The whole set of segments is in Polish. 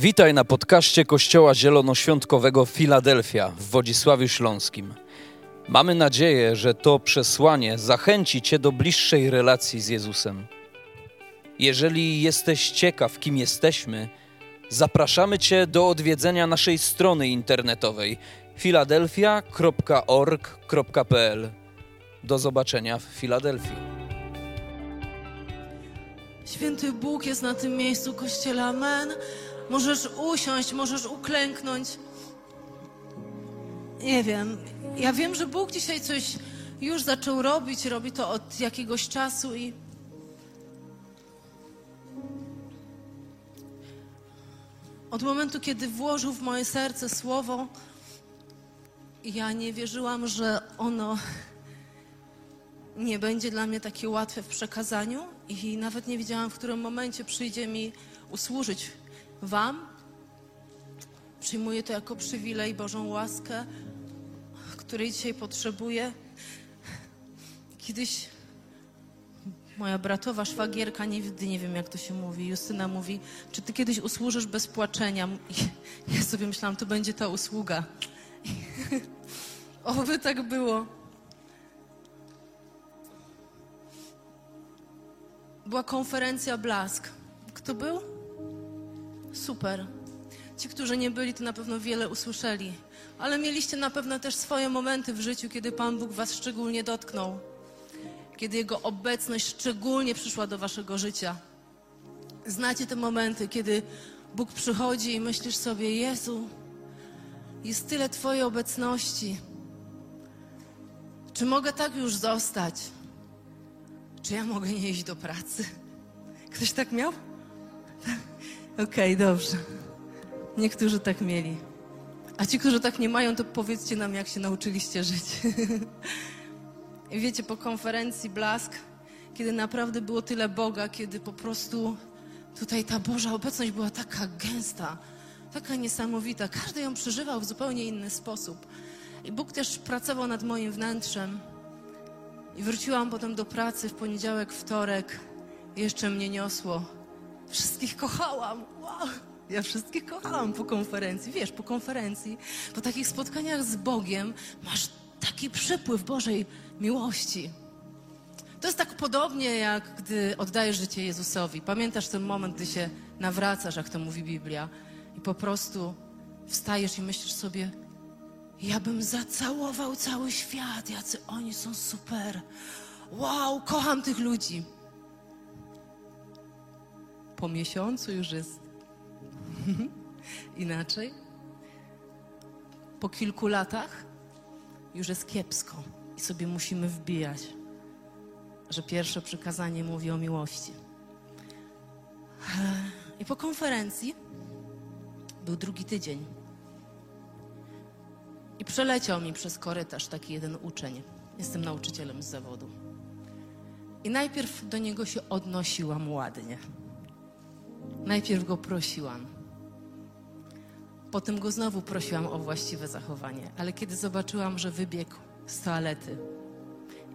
Witaj na podcaście Kościoła Zielonoświątkowego Filadelfia w Wodzisławiu Śląskim. Mamy nadzieję, że to przesłanie zachęci Cię do bliższej relacji z Jezusem. Jeżeli jesteś ciekaw, kim jesteśmy, zapraszamy Cię do odwiedzenia naszej strony internetowej filadelfia.org.pl. Do zobaczenia w Filadelfii. Święty Bóg jest na tym miejscu, Kościele, amen. Możesz usiąść, możesz uklęknąć. Nie wiem. Ja wiem, że Bóg dzisiaj coś już zaczął robić, robi to od jakiegoś czasu i od momentu, kiedy włożył w moje serce słowo, ja nie wierzyłam, że ono nie będzie dla mnie takie łatwe w przekazaniu i nawet nie wiedziałam, w którym momencie przyjdzie mi usłużyć Wam. Przyjmuję to jako przywilej, Bożą łaskę, której dzisiaj potrzebuję. Kiedyś moja bratowa szwagierka, nigdy nie wiem jak to się mówi, Justyna mówi, czy ty kiedyś usłużysz bez płaczenia? Ja sobie myślałam, to będzie ta usługa. Oby tak było. Była konferencja Blask. Kto był? Super. Ci, którzy nie byli, to na pewno wiele usłyszeli. Ale mieliście na pewno też swoje momenty w życiu, kiedy Pan Bóg Was szczególnie dotknął. Kiedy Jego obecność szczególnie przyszła do Waszego życia. Znacie te momenty, kiedy Bóg przychodzi i myślisz sobie: Jezu, jest tyle Twojej obecności. Czy mogę tak już zostać? Czy ja mogę nie iść do pracy? Ktoś tak miał? Okej, okay, dobrze. Niektórzy tak mieli. A ci, którzy tak nie mają, to powiedzcie nam, jak się nauczyliście żyć. I wiecie, po konferencji Blask, kiedy naprawdę było tyle Boga, kiedy po prostu tutaj ta Boża obecność była taka gęsta, taka niesamowita. Każdy ją przeżywał w zupełnie inny sposób. I Bóg też pracował nad moim wnętrzem. I wróciłam potem do pracy w poniedziałek, wtorek. Jeszcze mnie niosło. Wszystkich kochałam. Wow. Ja wszystkich kochałam po konferencji. Wiesz, po konferencji, po takich spotkaniach z Bogiem masz taki przepływ Bożej miłości. To jest tak podobnie, jak gdy oddajesz życie Jezusowi. Pamiętasz ten moment, gdy się nawracasz, jak to mówi Biblia, i po prostu wstajesz i myślisz sobie, ja bym zacałował cały świat, jacy oni są super. Wow, kocham tych ludzi. Po miesiącu już jest inaczej. Po kilku latach już jest kiepsko i sobie musimy wbijać, że pierwsze przykazanie mówi o miłości. I po konferencji był drugi tydzień. I przeleciał mi przez korytarz taki jeden uczeń. Jestem nauczycielem z zawodu. I najpierw do niego się odnosiłam ładnie. Najpierw go prosiłam. Potem go znowu prosiłam o właściwe zachowanie. Ale kiedy zobaczyłam, że wybiegł z toalety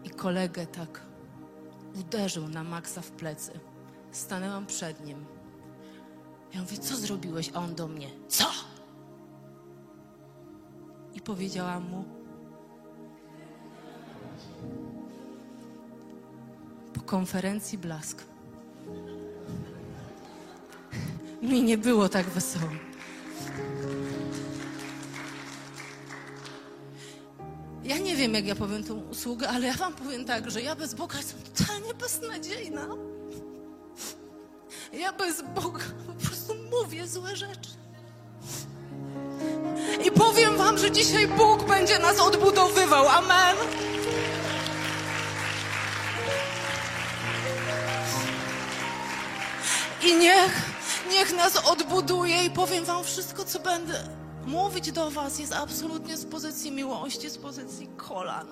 i kolegę tak uderzył na maksa w plecy, stanęłam przed nim. Ja mówię, co zrobiłeś? A on do mnie, co? I powiedziałam mu, po konferencji Blask mi nie było tak wesoło. Ja nie wiem, jak ja powiem tą usługę, ale ja wam powiem tak, że ja bez Boga jestem totalnie beznadziejna. Ja bez Boga po prostu mówię złe rzeczy. I powiem wam, że dzisiaj Bóg będzie nas odbudowywał. Amen. I niech Niech nas odbuduje i powiem Wam wszystko, co będę mówić do Was, jest absolutnie z pozycji miłości, z pozycji kolan.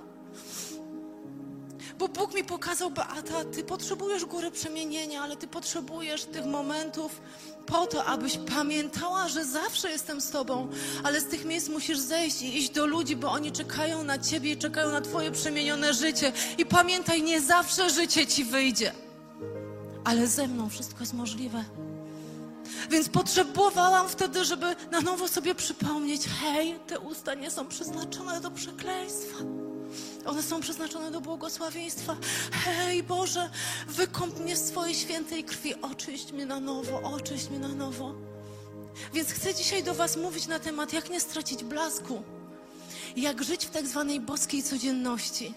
Bo Bóg mi pokazał, Beata, Ty potrzebujesz góry przemienienia, ale Ty potrzebujesz tych momentów po to, abyś pamiętała, że zawsze jestem z Tobą, ale z tych miejsc musisz zejść i iść do ludzi, bo oni czekają na Ciebie i czekają na Twoje przemienione życie. I pamiętaj, nie zawsze życie Ci wyjdzie, ale ze mną wszystko jest możliwe. Więc potrzebowałam wtedy, żeby na nowo sobie przypomnieć: hej, te usta nie są przeznaczone do przekleństwa. One są przeznaczone do błogosławieństwa. Hej Boże, wykąp mnie swojej świętej krwi, oczyść mnie na nowo, oczyść mnie na nowo. Więc chcę dzisiaj do Was mówić na temat, jak nie stracić blasku, jak żyć w tak zwanej boskiej codzienności,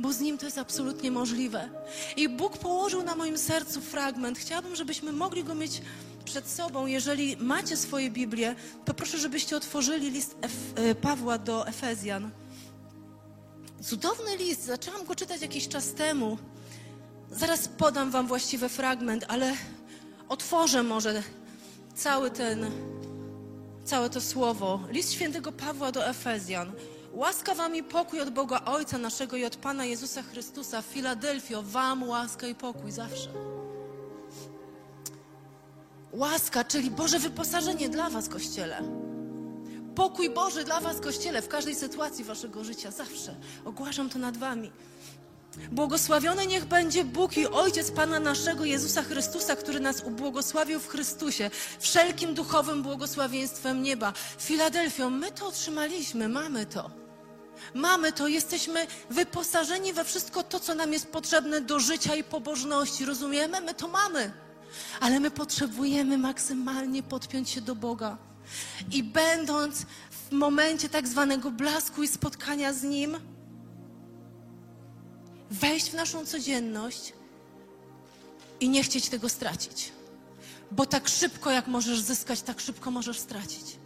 bo z Nim to jest absolutnie możliwe. I Bóg położył na moim sercu fragment. Chciałabym, żebyśmy mogli go mieć przed sobą. Jeżeli macie swoje Biblię, to proszę, żebyście otworzyli list Ef- e, Pawła do Efezjan. Cudowny list, zaczęłam go czytać jakiś czas temu. Zaraz podam Wam właściwy fragment, ale otworzę może cały ten, całe to słowo. List świętego Pawła do Efezjan. Łaska Wam i pokój od Boga Ojca naszego i od Pana Jezusa Chrystusa. Filadelfio, Wam łaska i pokój zawsze. Łaska, czyli Boże wyposażenie dla Was, Kościele. Pokój Boży dla Was, Kościele, w każdej sytuacji Waszego życia, zawsze. Ogłaszam to nad Wami. Błogosławiony niech będzie Bóg i Ojciec Pana naszego Jezusa Chrystusa, który nas ubłogosławił w Chrystusie, wszelkim duchowym błogosławieństwem nieba. Filadelfio, my to otrzymaliśmy, mamy to. Mamy to, jesteśmy wyposażeni we wszystko to, co nam jest potrzebne do życia i pobożności. Rozumiemy? My to mamy. Ale my potrzebujemy maksymalnie podpiąć się do Boga. I będąc w momencie tak zwanego blasku i spotkania z Nim, wejść w naszą codzienność i nie chcieć tego stracić. Bo tak szybko, jak możesz zyskać, tak szybko możesz stracić.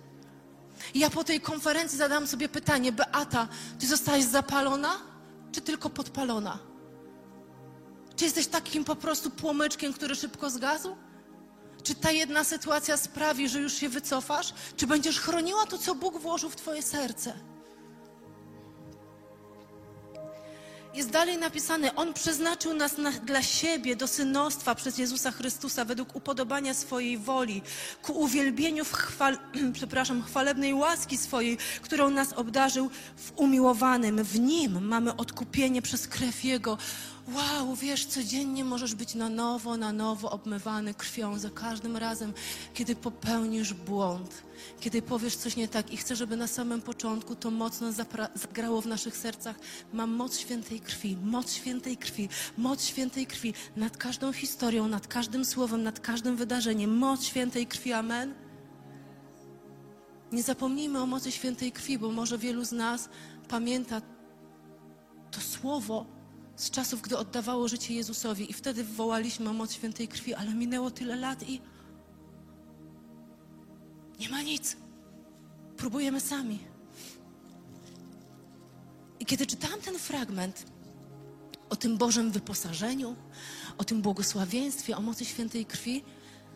Ja po tej konferencji zadałam sobie pytanie, Beata, ty zostałaś zapalona, czy tylko podpalona? Czy jesteś takim po prostu płomyczkiem, który szybko zgasł? Czy ta jedna sytuacja sprawi, że już się wycofasz? Czy będziesz chroniła to, co Bóg włożył w Twoje serce? Jest dalej napisane, On przeznaczył nas na, dla siebie do synostwa przez Jezusa Chrystusa według upodobania swojej woli, ku uwielbieniu w chwal, przepraszam, chwalebnej łaski swojej, którą nas obdarzył w umiłowanym. W Nim mamy odkupienie przez krew Jego. Wow, wiesz, codziennie możesz być na nowo, na nowo obmywany krwią za każdym razem, kiedy popełnisz błąd, kiedy powiesz coś nie tak i chcę, żeby na samym początku to mocno zagrało w naszych sercach. Mam moc świętej krwi, moc świętej krwi, moc świętej krwi nad każdą historią, nad każdym słowem, nad każdym wydarzeniem. Moc świętej krwi, amen. Nie zapomnijmy o mocy świętej krwi, bo może wielu z nas pamięta to słowo z czasów, gdy oddawało życie Jezusowi i wtedy wołaliśmy o moc świętej krwi, ale minęło tyle lat i nie ma nic. Próbujemy sami. I kiedy czytałam ten fragment o tym Bożym wyposażeniu, o tym błogosławieństwie, o mocy świętej krwi,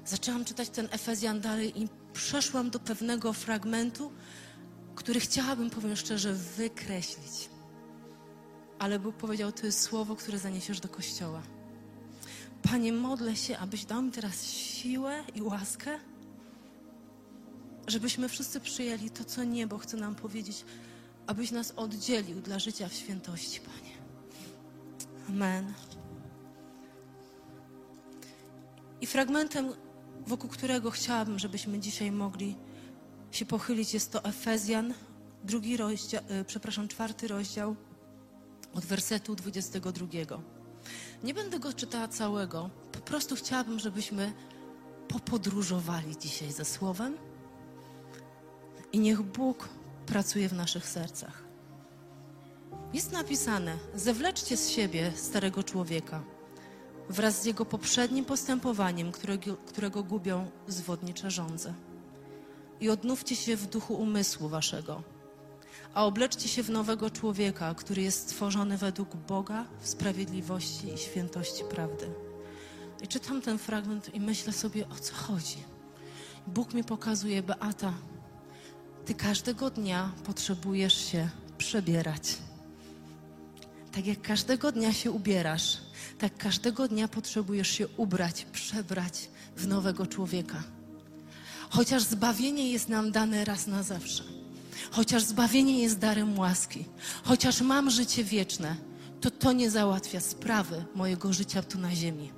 zaczęłam czytać ten Efezjan dalej i przeszłam do pewnego fragmentu, który chciałabym, powiem szczerze, wykreślić. Ale Bóg powiedział, to jest słowo, które zaniesiesz do kościoła. Panie, modlę się, abyś dał mi teraz siłę i łaskę, żebyśmy wszyscy przyjęli to, co niebo chce nam powiedzieć, abyś nas oddzielił dla życia w świętości, Panie. Amen. I fragmentem, wokół którego chciałabym, żebyśmy dzisiaj mogli się pochylić, jest to Efezjan, drugi rozdział, e, przepraszam, czwarty rozdział, od wersetu 22. Nie będę go czytała całego, po prostu chciałabym, żebyśmy popodróżowali dzisiaj ze Słowem i niech Bóg pracuje w naszych sercach. Jest napisane: Zewleczcie z siebie starego człowieka wraz z jego poprzednim postępowaniem, którego, którego gubią zwodnicze żądze. I odnówcie się w duchu umysłu waszego, a obleczcie się w nowego człowieka, który jest stworzony według Boga w sprawiedliwości i świętości prawdy. I czytam ten fragment i myślę sobie, o co chodzi. Bóg mi pokazuje, Beata, ty każdego dnia potrzebujesz się przebierać. Tak jak każdego dnia się ubierasz, tak każdego dnia potrzebujesz się ubrać, przebrać w nowego człowieka. Chociaż zbawienie jest nam dane raz na zawsze, chociaż zbawienie jest darem łaski, chociaż mam życie wieczne, to to nie załatwia sprawy mojego życia tu na ziemi.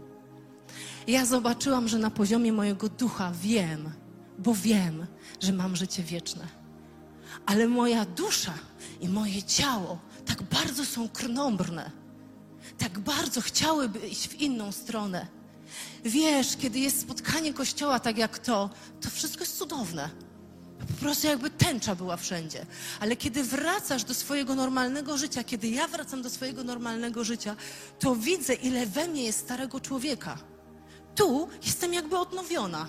Ja zobaczyłam, że na poziomie mojego ducha wiem, bo wiem, że mam życie wieczne. Ale moja dusza i moje ciało tak bardzo są krnąbrne, tak bardzo chciałyby iść w inną stronę. Wiesz, kiedy jest spotkanie kościoła tak jak to, to wszystko jest cudowne. Po prostu jakby tęcza była wszędzie. Ale kiedy wracasz do swojego normalnego życia, kiedy ja wracam do swojego normalnego życia, to widzę, ile we mnie jest starego człowieka. Tu jestem jakby odnowiona.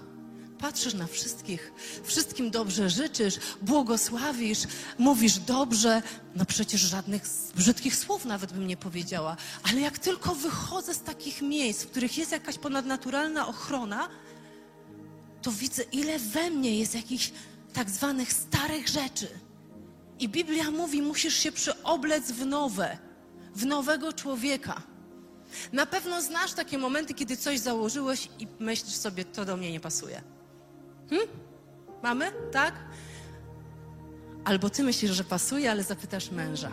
Patrzysz na wszystkich, wszystkim dobrze życzysz, błogosławisz, mówisz dobrze. No przecież żadnych brzydkich słów nawet bym nie powiedziała. Ale jak tylko wychodzę z takich miejsc, w których jest jakaś ponadnaturalna ochrona, to widzę, ile we mnie jest jakichś tak zwanych starych rzeczy. I Biblia mówi, musisz się przyoblec w nowe, w nowego człowieka. Na pewno znasz takie momenty, kiedy coś założyłeś i myślisz sobie, to do mnie nie pasuje. Hm? Mamy? Tak? Albo ty myślisz, że pasuje, ale zapytasz męża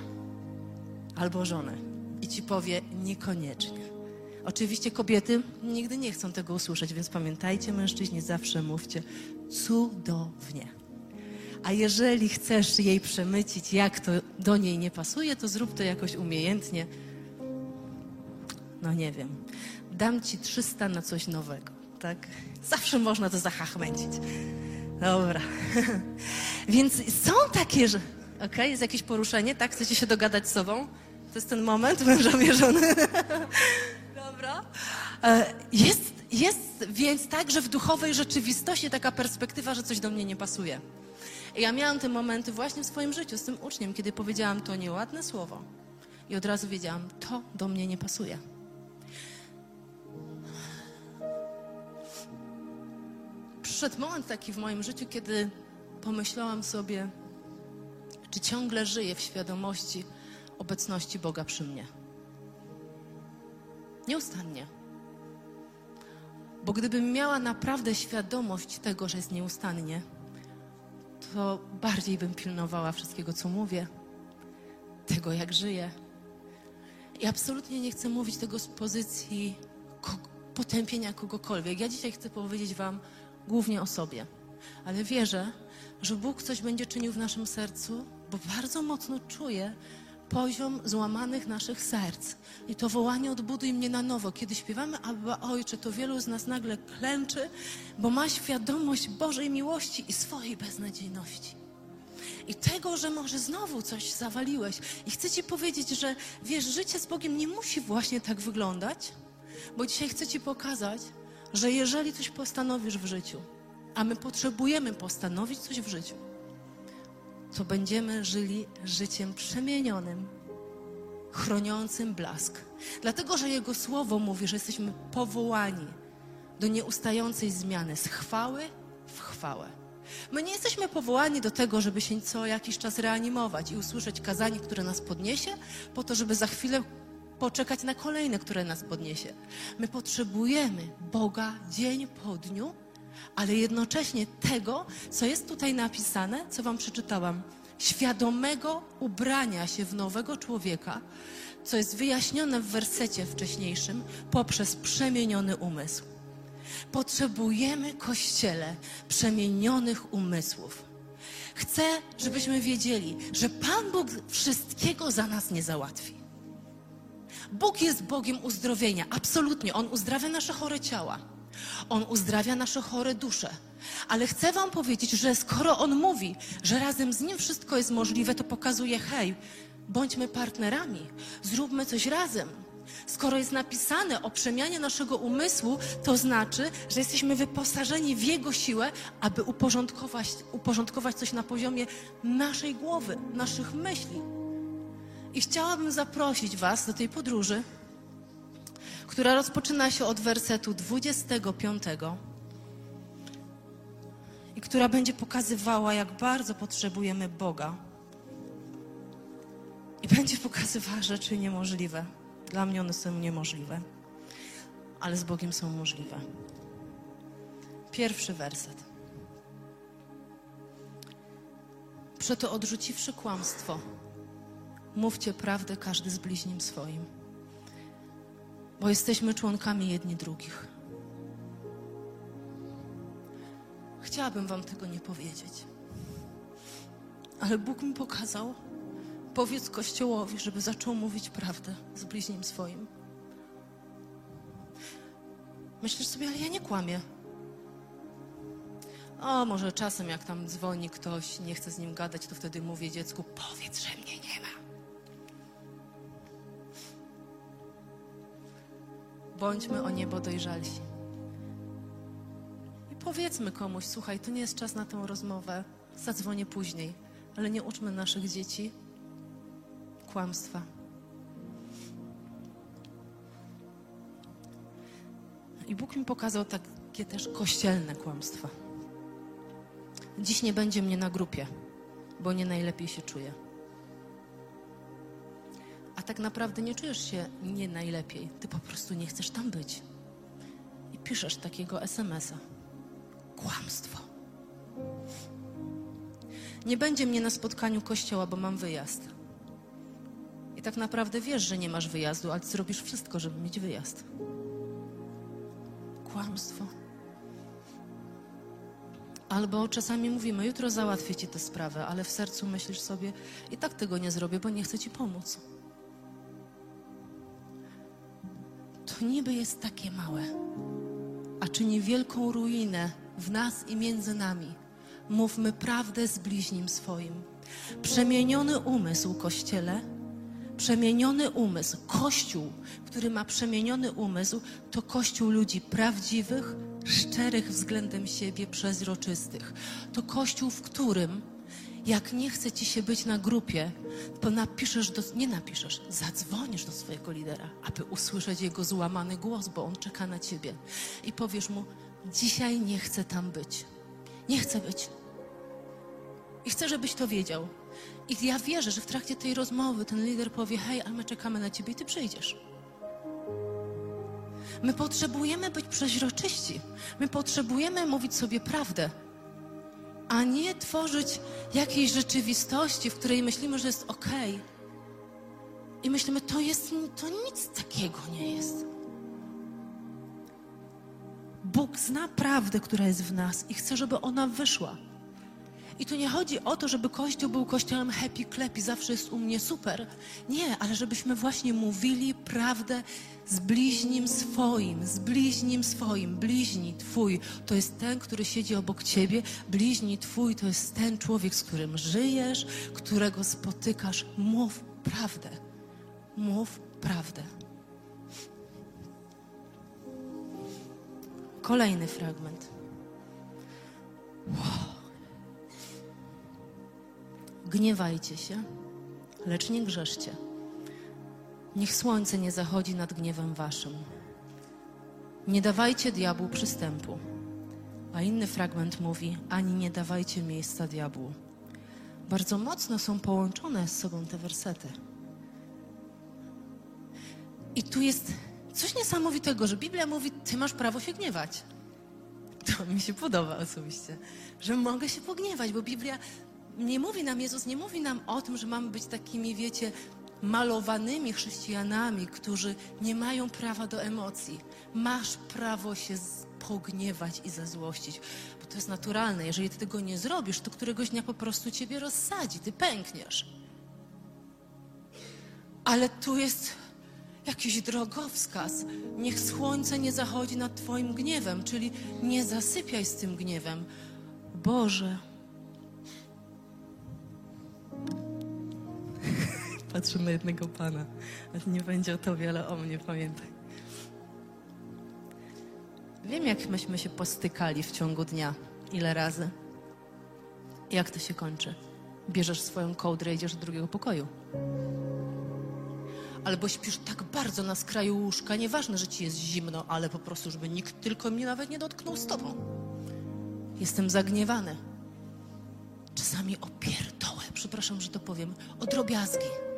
albo żonę i ci powie niekoniecznie. Oczywiście kobiety nigdy nie chcą tego usłyszeć, więc pamiętajcie, mężczyźni, zawsze mówcie cudownie. A jeżeli chcesz jej przemycić, jak to do niej nie pasuje, to zrób to jakoś umiejętnie. No nie wiem. Dam ci 300 na coś nowego, tak? Zawsze można to zahachmęcić. Dobra. Więc są takie, że... Okej, okay, jest jakieś poruszenie, tak? Chcecie się dogadać z sobą? To jest ten moment, mężowie żony. Dobra. E, jest, jest więc tak, że w duchowej rzeczywistości taka perspektywa, że coś do mnie nie pasuje. Ja miałam te momenty właśnie w swoim życiu z tym uczniem, kiedy powiedziałam to nieładne słowo. I od razu wiedziałam, to do mnie nie pasuje. Przyszedł moment taki w moim życiu, kiedy pomyślałam sobie, czy ciągle żyję w świadomości obecności Boga przy mnie. Nieustannie. Bo gdybym miała naprawdę świadomość tego, że jest nieustannie, to bardziej bym pilnowała wszystkiego, co mówię, tego, jak żyję. I absolutnie nie chcę mówić tego z pozycji potępienia kogokolwiek. Ja dzisiaj chcę powiedzieć Wam głównie o sobie, ale wierzę, że Bóg coś będzie czynił w naszym sercu, bo bardzo mocno czuję, poziom złamanych naszych serc. I to wołanie odbuduj mnie na nowo. Kiedy śpiewamy Abba Ojcze, to wielu z nas nagle klęczy, bo ma świadomość Bożej miłości i swojej beznadziejności. I tego, że może znowu coś zawaliłeś. I chcę Ci powiedzieć, że wiesz, życie z Bogiem nie musi właśnie tak wyglądać, bo dzisiaj chcę Ci pokazać, że jeżeli coś postanowisz w życiu, a my potrzebujemy postanowić coś w życiu, to będziemy żyli życiem przemienionym, chroniącym blask. Dlatego, że Jego Słowo mówi, że jesteśmy powołani do nieustającej zmiany z chwały w chwałę. My nie jesteśmy powołani do tego, żeby się co jakiś czas reanimować i usłyszeć kazanie, które nas podniesie, po to, żeby za chwilę poczekać na kolejne, które nas podniesie. My potrzebujemy Boga dzień po dniu, ale jednocześnie tego, co jest tutaj napisane, co Wam przeczytałam, świadomego ubrania się w nowego człowieka, co jest wyjaśnione w wersecie wcześniejszym poprzez przemieniony umysł. Potrzebujemy kościele przemienionych umysłów. Chcę, żebyśmy wiedzieli, że Pan Bóg wszystkiego za nas nie załatwi. Bóg jest Bogiem uzdrowienia, absolutnie. On uzdrawia nasze chore ciała. On uzdrawia nasze chore dusze. Ale chcę Wam powiedzieć, że skoro On mówi, że razem z Nim wszystko jest możliwe, to pokazuje, hej, bądźmy partnerami, zróbmy coś razem. Skoro jest napisane o przemianie naszego umysłu, to znaczy, że jesteśmy wyposażeni w Jego siłę, aby uporządkować, uporządkować coś na poziomie naszej głowy, naszych myśli. I chciałabym zaprosić Was do tej podróży która rozpoczyna się od wersetu 25 i która będzie pokazywała, jak bardzo potrzebujemy Boga. I będzie pokazywała rzeczy niemożliwe. Dla mnie one są niemożliwe, ale z Bogiem są możliwe. Pierwszy werset. Przeto odrzuciwszy kłamstwo, mówcie prawdę każdy z bliźnim swoim bo jesteśmy członkami jedni drugich. Chciałabym Wam tego nie powiedzieć, ale Bóg mi pokazał, powiedz Kościołowi, żeby zaczął mówić prawdę z bliźnim swoim. Myślisz sobie, ale ja nie kłamię. O, może czasem jak tam dzwoni ktoś, nie chce z nim gadać, to wtedy mówię dziecku, powiedz, że mnie nie ma. Bądźmy o niebo dojrzalsi. I powiedzmy komuś, słuchaj, to nie jest czas na tę rozmowę, zadzwonię później, ale nie uczmy naszych dzieci kłamstwa. I Bóg mi pokazał takie też kościelne kłamstwa. Dziś nie będzie mnie na grupie, bo nie najlepiej się czuję. Tak naprawdę nie czujesz się nie najlepiej. Ty po prostu nie chcesz tam być. I piszesz takiego SMS-a. Kłamstwo. Nie będzie mnie na spotkaniu kościoła, bo mam wyjazd. I tak naprawdę wiesz, że nie masz wyjazdu, ale zrobisz wszystko, żeby mieć wyjazd. Kłamstwo. Albo czasami mówimy, jutro załatwię ci tę sprawę, ale w sercu myślisz sobie, i tak tego nie zrobię, bo nie chcę ci pomóc. Niby jest takie małe, a czyni wielką ruinę w nas i między nami. Mówmy prawdę z bliźnim swoim. Przemieniony umysł, Kościele, przemieniony umysł, Kościół, który ma przemieniony umysł, to Kościół ludzi prawdziwych, szczerych względem siebie, przezroczystych. To Kościół, w którym jak nie chce ci się być na grupie, to napiszesz, do, nie napiszesz, zadzwonisz do swojego lidera, aby usłyszeć jego złamany głos, bo on czeka na ciebie. I powiesz mu, dzisiaj nie chcę tam być. Nie chcę być. I chcę, żebyś to wiedział. I ja wierzę, że w trakcie tej rozmowy ten lider powie, hej, ale my czekamy na ciebie i ty przyjdziesz. My potrzebujemy być przeźroczyści. My potrzebujemy mówić sobie prawdę, a nie tworzyć jakiejś rzeczywistości, w której myślimy, że jest ok. I myślimy, to jest, to nic takiego nie jest. Bóg zna prawdę, która jest w nas i chce, żeby ona wyszła. I tu nie chodzi o to, żeby Kościół był kościołem happy clappy, zawsze jest u mnie super. Nie, ale żebyśmy właśnie mówili prawdę z bliźnim swoim, z bliźnim swoim. Bliźni Twój to jest ten, który siedzi obok Ciebie. Bliźni Twój to jest ten człowiek, z którym żyjesz, którego spotykasz. Mów prawdę. Mów prawdę. Kolejny fragment. Wow. Gniewajcie się, lecz nie grzeszcie. Niech słońce nie zachodzi nad gniewem waszym. Nie dawajcie diabłu przystępu. A inny fragment mówi: ani nie dawajcie miejsca diabłu. Bardzo mocno są połączone z sobą te wersety. I tu jest coś niesamowitego, że Biblia mówi: Ty masz prawo się gniewać. To mi się podoba osobiście, że mogę się pogniewać, bo Biblia nie mówi nam, Jezus nie mówi nam o tym, że mamy być takimi, wiecie, malowanymi chrześcijanami, którzy nie mają prawa do emocji. Masz prawo się pogniewać i zazłościć, bo to jest naturalne. Jeżeli ty tego nie zrobisz, to któregoś dnia po prostu ciebie rozsadzi, ty pękniesz. Ale tu jest jakiś drogowskaz. Niech słońce nie zachodzi nad Twoim gniewem, czyli nie zasypiaj z tym gniewem. Boże, patrzę na jednego pana. A nie będzie o tobie, ale o mnie pamiętaj. Wiem, jak myśmy się postykali w ciągu dnia. Ile razy. Jak to się kończy? Bierzesz swoją kołdrę i idziesz do drugiego pokoju. Albo śpisz tak bardzo na skraju łóżka, nieważne, że ci jest zimno, ale po prostu, żeby nikt tylko mnie nawet nie dotknął z tobą. Jestem zagniewany. Czasami opierdołę, przepraszam, że to powiem, o drobiazgi.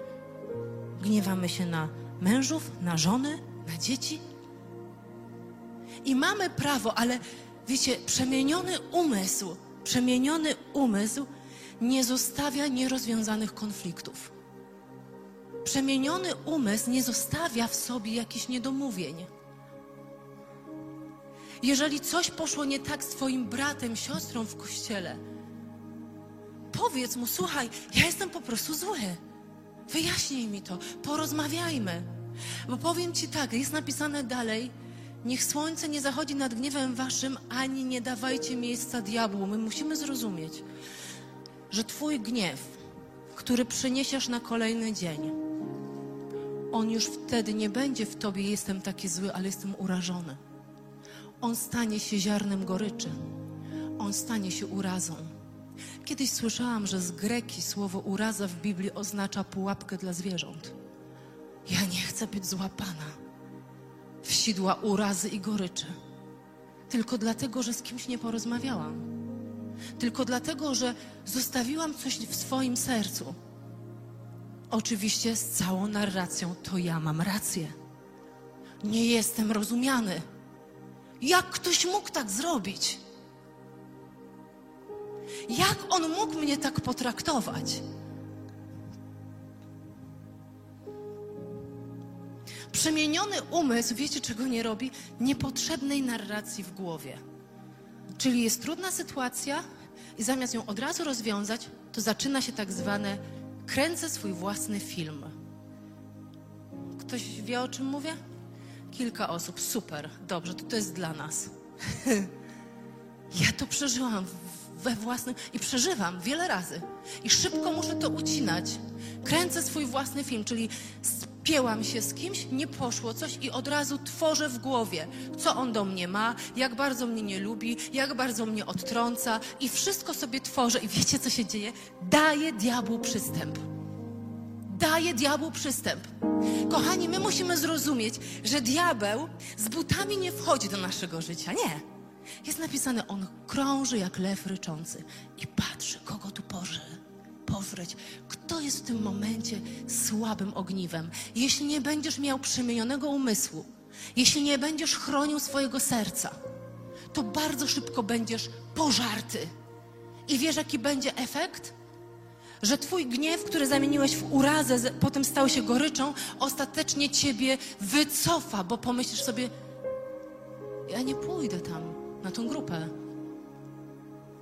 Gniewamy się na mężów, na żony, na dzieci. I mamy prawo, ale wiecie, przemieniony umysł, przemieniony umysł nie zostawia nierozwiązanych konfliktów. Przemieniony umysł nie zostawia w sobie jakichś niedomówień. Jeżeli coś poszło nie tak z Twoim bratem, siostrą w kościele, powiedz mu: Słuchaj, ja jestem po prostu zły. Wyjaśnij mi to, porozmawiajmy. Bo powiem Ci tak, jest napisane dalej, niech słońce nie zachodzi nad gniewem Waszym, ani nie dawajcie miejsca diabłu. My musimy zrozumieć, że Twój gniew, który przyniesiesz na kolejny dzień, on już wtedy nie będzie w Tobie, jestem taki zły, ale jestem urażony. On stanie się ziarnem goryczy. On stanie się urazą. Kiedyś słyszałam, że z greki słowo uraza w Biblii oznacza pułapkę dla zwierząt. Ja nie chcę być złapana w sidła urazy i goryczy. Tylko dlatego, że z kimś nie porozmawiałam. Tylko dlatego, że zostawiłam coś w swoim sercu. Oczywiście z całą narracją to ja mam rację. Nie jestem rozumiany. Jak ktoś mógł tak zrobić? Jak on mógł mnie tak potraktować? Przemieniony umysł, wiecie czego nie robi? Niepotrzebnej narracji w głowie. Czyli jest trudna sytuacja i zamiast ją od razu rozwiązać, to zaczyna się tak zwane kręcę swój własny film. Ktoś wie o czym mówię? Kilka osób. Super, dobrze, to to jest dla nas. ja to przeżyłam we własnym i przeżywam wiele razy. I szybko muszę to ucinać. Kręcę swój własny film, czyli spięłam się z kimś, nie poszło coś i od razu tworzę w głowie, co on do mnie ma, jak bardzo mnie nie lubi, jak bardzo mnie odtrąca i wszystko sobie tworzę. I wiecie, co się dzieje? Daję diabłu przystęp. Daję diabłu przystęp. Kochani, my musimy zrozumieć, że diabeł z butami nie wchodzi do naszego życia. Nie. Jest napisane, on krąży jak lew ryczący i patrzy, kogo tu poży, pożreć. Kto jest w tym momencie słabym ogniwem? Jeśli nie będziesz miał przemienionego umysłu, jeśli nie będziesz chronił swojego serca, to bardzo szybko będziesz pożarty. I wiesz, jaki będzie efekt? Że twój gniew, który zamieniłeś w urazę, potem stał się goryczą, ostatecznie ciebie wycofa, bo pomyślisz sobie, ja nie pójdę tam na tą grupę.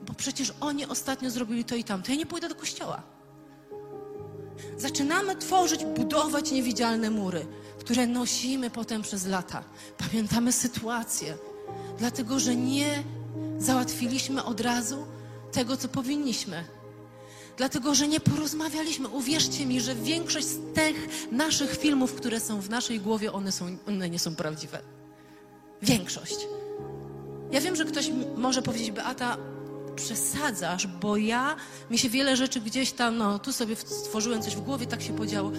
Bo przecież oni ostatnio zrobili to i tamto. Ja nie pójdę do kościoła. Zaczynamy tworzyć, budować niewidzialne mury, które nosimy potem przez lata. Pamiętamy sytuację, dlatego że nie załatwiliśmy od razu tego, co powinniśmy. Dlatego, że nie porozmawialiśmy. Uwierzcie mi, że większość z tych naszych filmów, które są w naszej głowie, one, są, one nie są prawdziwe. Większość. Ja wiem, że ktoś może powiedzieć, Beata, przesadzasz, bo ja, mi się wiele rzeczy gdzieś tam, no, tu sobie stworzyłem coś w głowie, tak się podziało.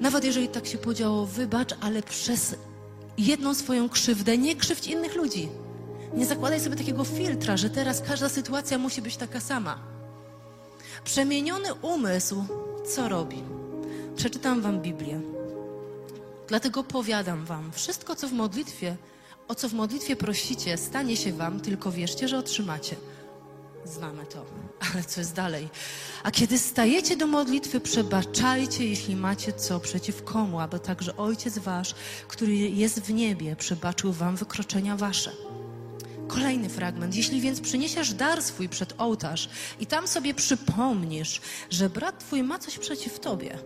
Nawet jeżeli tak się podziało, wybacz, ale przez jedną swoją krzywdę nie krzywdź innych ludzi. Nie zakładaj sobie takiego filtra, że teraz każda sytuacja musi być taka sama. Przemieniony umysł co robi? Przeczytam wam Biblię. Dlatego powiadam wam, wszystko co w modlitwie o co w modlitwie prosicie, stanie się wam, tylko wierzcie, że otrzymacie. Znamy to, ale co jest dalej? A kiedy stajecie do modlitwy, przebaczajcie, jeśli macie co przeciw komu, aby także Ojciec Wasz, który jest w niebie, przebaczył Wam wykroczenia Wasze. Kolejny fragment. Jeśli więc przyniesiesz dar swój przed ołtarz i tam sobie przypomnisz, że brat Twój ma coś przeciw Tobie,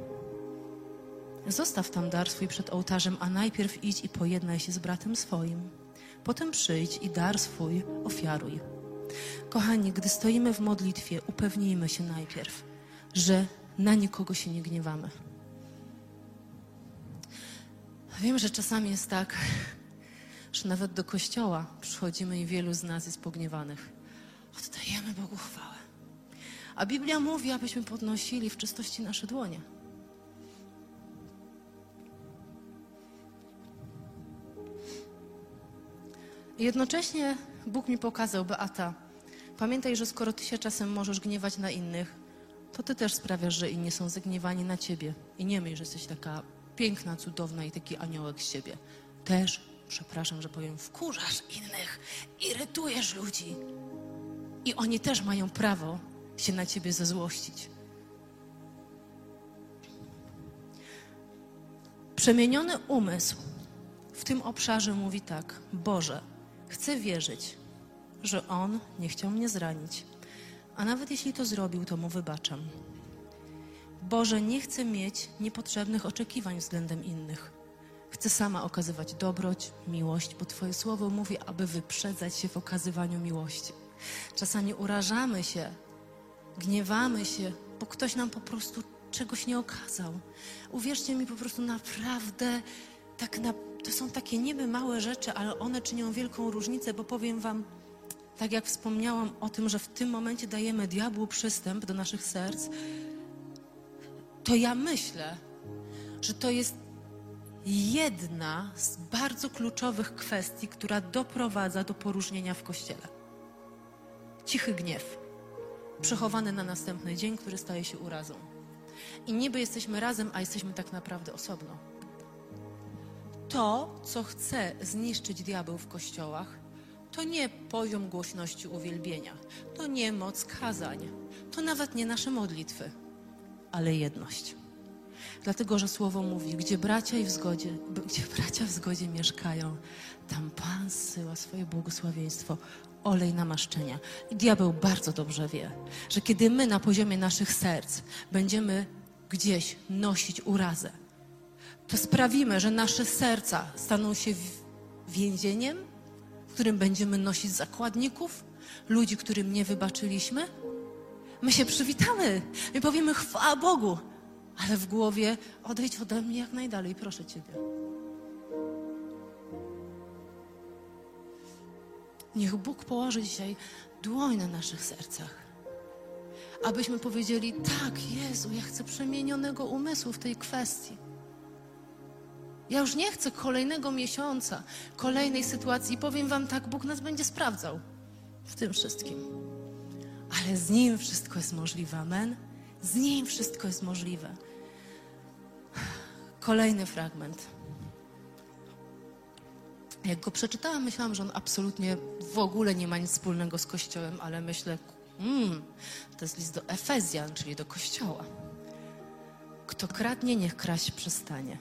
Zostaw tam dar swój przed ołtarzem, a najpierw idź i pojednaj się z bratem swoim. Potem przyjdź i dar swój ofiaruj. Kochani, gdy stoimy w modlitwie, upewnijmy się najpierw, że na nikogo się nie gniewamy. Wiem, że czasami jest tak, że nawet do kościoła przychodzimy i wielu z nas jest pogniewanych. Oddajemy Bogu chwałę. A Biblia mówi, abyśmy podnosili w czystości nasze dłonie. Jednocześnie Bóg mi pokazał, Beata, pamiętaj, że skoro ty się czasem możesz gniewać na innych, to ty też sprawiasz, że inni są zagniewani na ciebie. I nie myśl, że jesteś taka piękna, cudowna i taki aniołek z siebie. Też, przepraszam, że powiem, wkurzasz innych, irytujesz ludzi. I oni też mają prawo się na ciebie zezłościć. Przemieniony umysł w tym obszarze mówi tak: Boże, Chcę wierzyć, że On nie chciał mnie zranić, a nawet jeśli to zrobił, to Mu wybaczam. Boże, nie chcę mieć niepotrzebnych oczekiwań względem innych. Chcę sama okazywać dobroć, miłość, bo Twoje słowo mówi, aby wyprzedzać się w okazywaniu miłości. Czasami urażamy się, gniewamy się, bo ktoś nam po prostu czegoś nie okazał. Uwierzcie mi, po prostu naprawdę tak na, to są takie niby małe rzeczy, ale one czynią wielką różnicę, bo powiem Wam, tak jak wspomniałam o tym, że w tym momencie dajemy diabłu przystęp do naszych serc, to ja myślę, że to jest jedna z bardzo kluczowych kwestii, która doprowadza do poróżnienia w kościele. Cichy gniew, przechowany na następny dzień, który staje się urazą. I niby jesteśmy razem, a jesteśmy tak naprawdę osobno. To, co chce zniszczyć diabeł w kościołach, to nie poziom głośności uwielbienia, to nie moc kazań, to nawet nie nasze modlitwy, ale jedność. Dlatego, że słowo mówi, gdzie bracia i w zgodzie, gdzie bracia w zgodzie mieszkają, tam Pan zsyła swoje błogosławieństwo, olej namaszczenia. I diabeł bardzo dobrze wie, że kiedy my na poziomie naszych serc będziemy gdzieś nosić urazę, to sprawimy, że nasze serca staną się więzieniem, w którym będziemy nosić zakładników, ludzi, którym nie wybaczyliśmy. My się przywitamy i powiemy chwała Bogu, ale w głowie odejdź ode mnie jak najdalej, proszę Ciebie. Niech Bóg położy dzisiaj dłoń na naszych sercach, abyśmy powiedzieli: Tak, Jezu, ja chcę przemienionego umysłu w tej kwestii. Ja już nie chcę kolejnego miesiąca, kolejnej sytuacji. Powiem Wam tak, Bóg nas będzie sprawdzał w tym wszystkim. Ale z Nim wszystko jest możliwe. Amen. Z Nim wszystko jest możliwe. Kolejny fragment. Jak go przeczytałam, myślałam, że on absolutnie w ogóle nie ma nic wspólnego z Kościołem, ale myślę, mm, to jest list do Efezjan, czyli do Kościoła. Kto kradnie, niech kraść przestanie.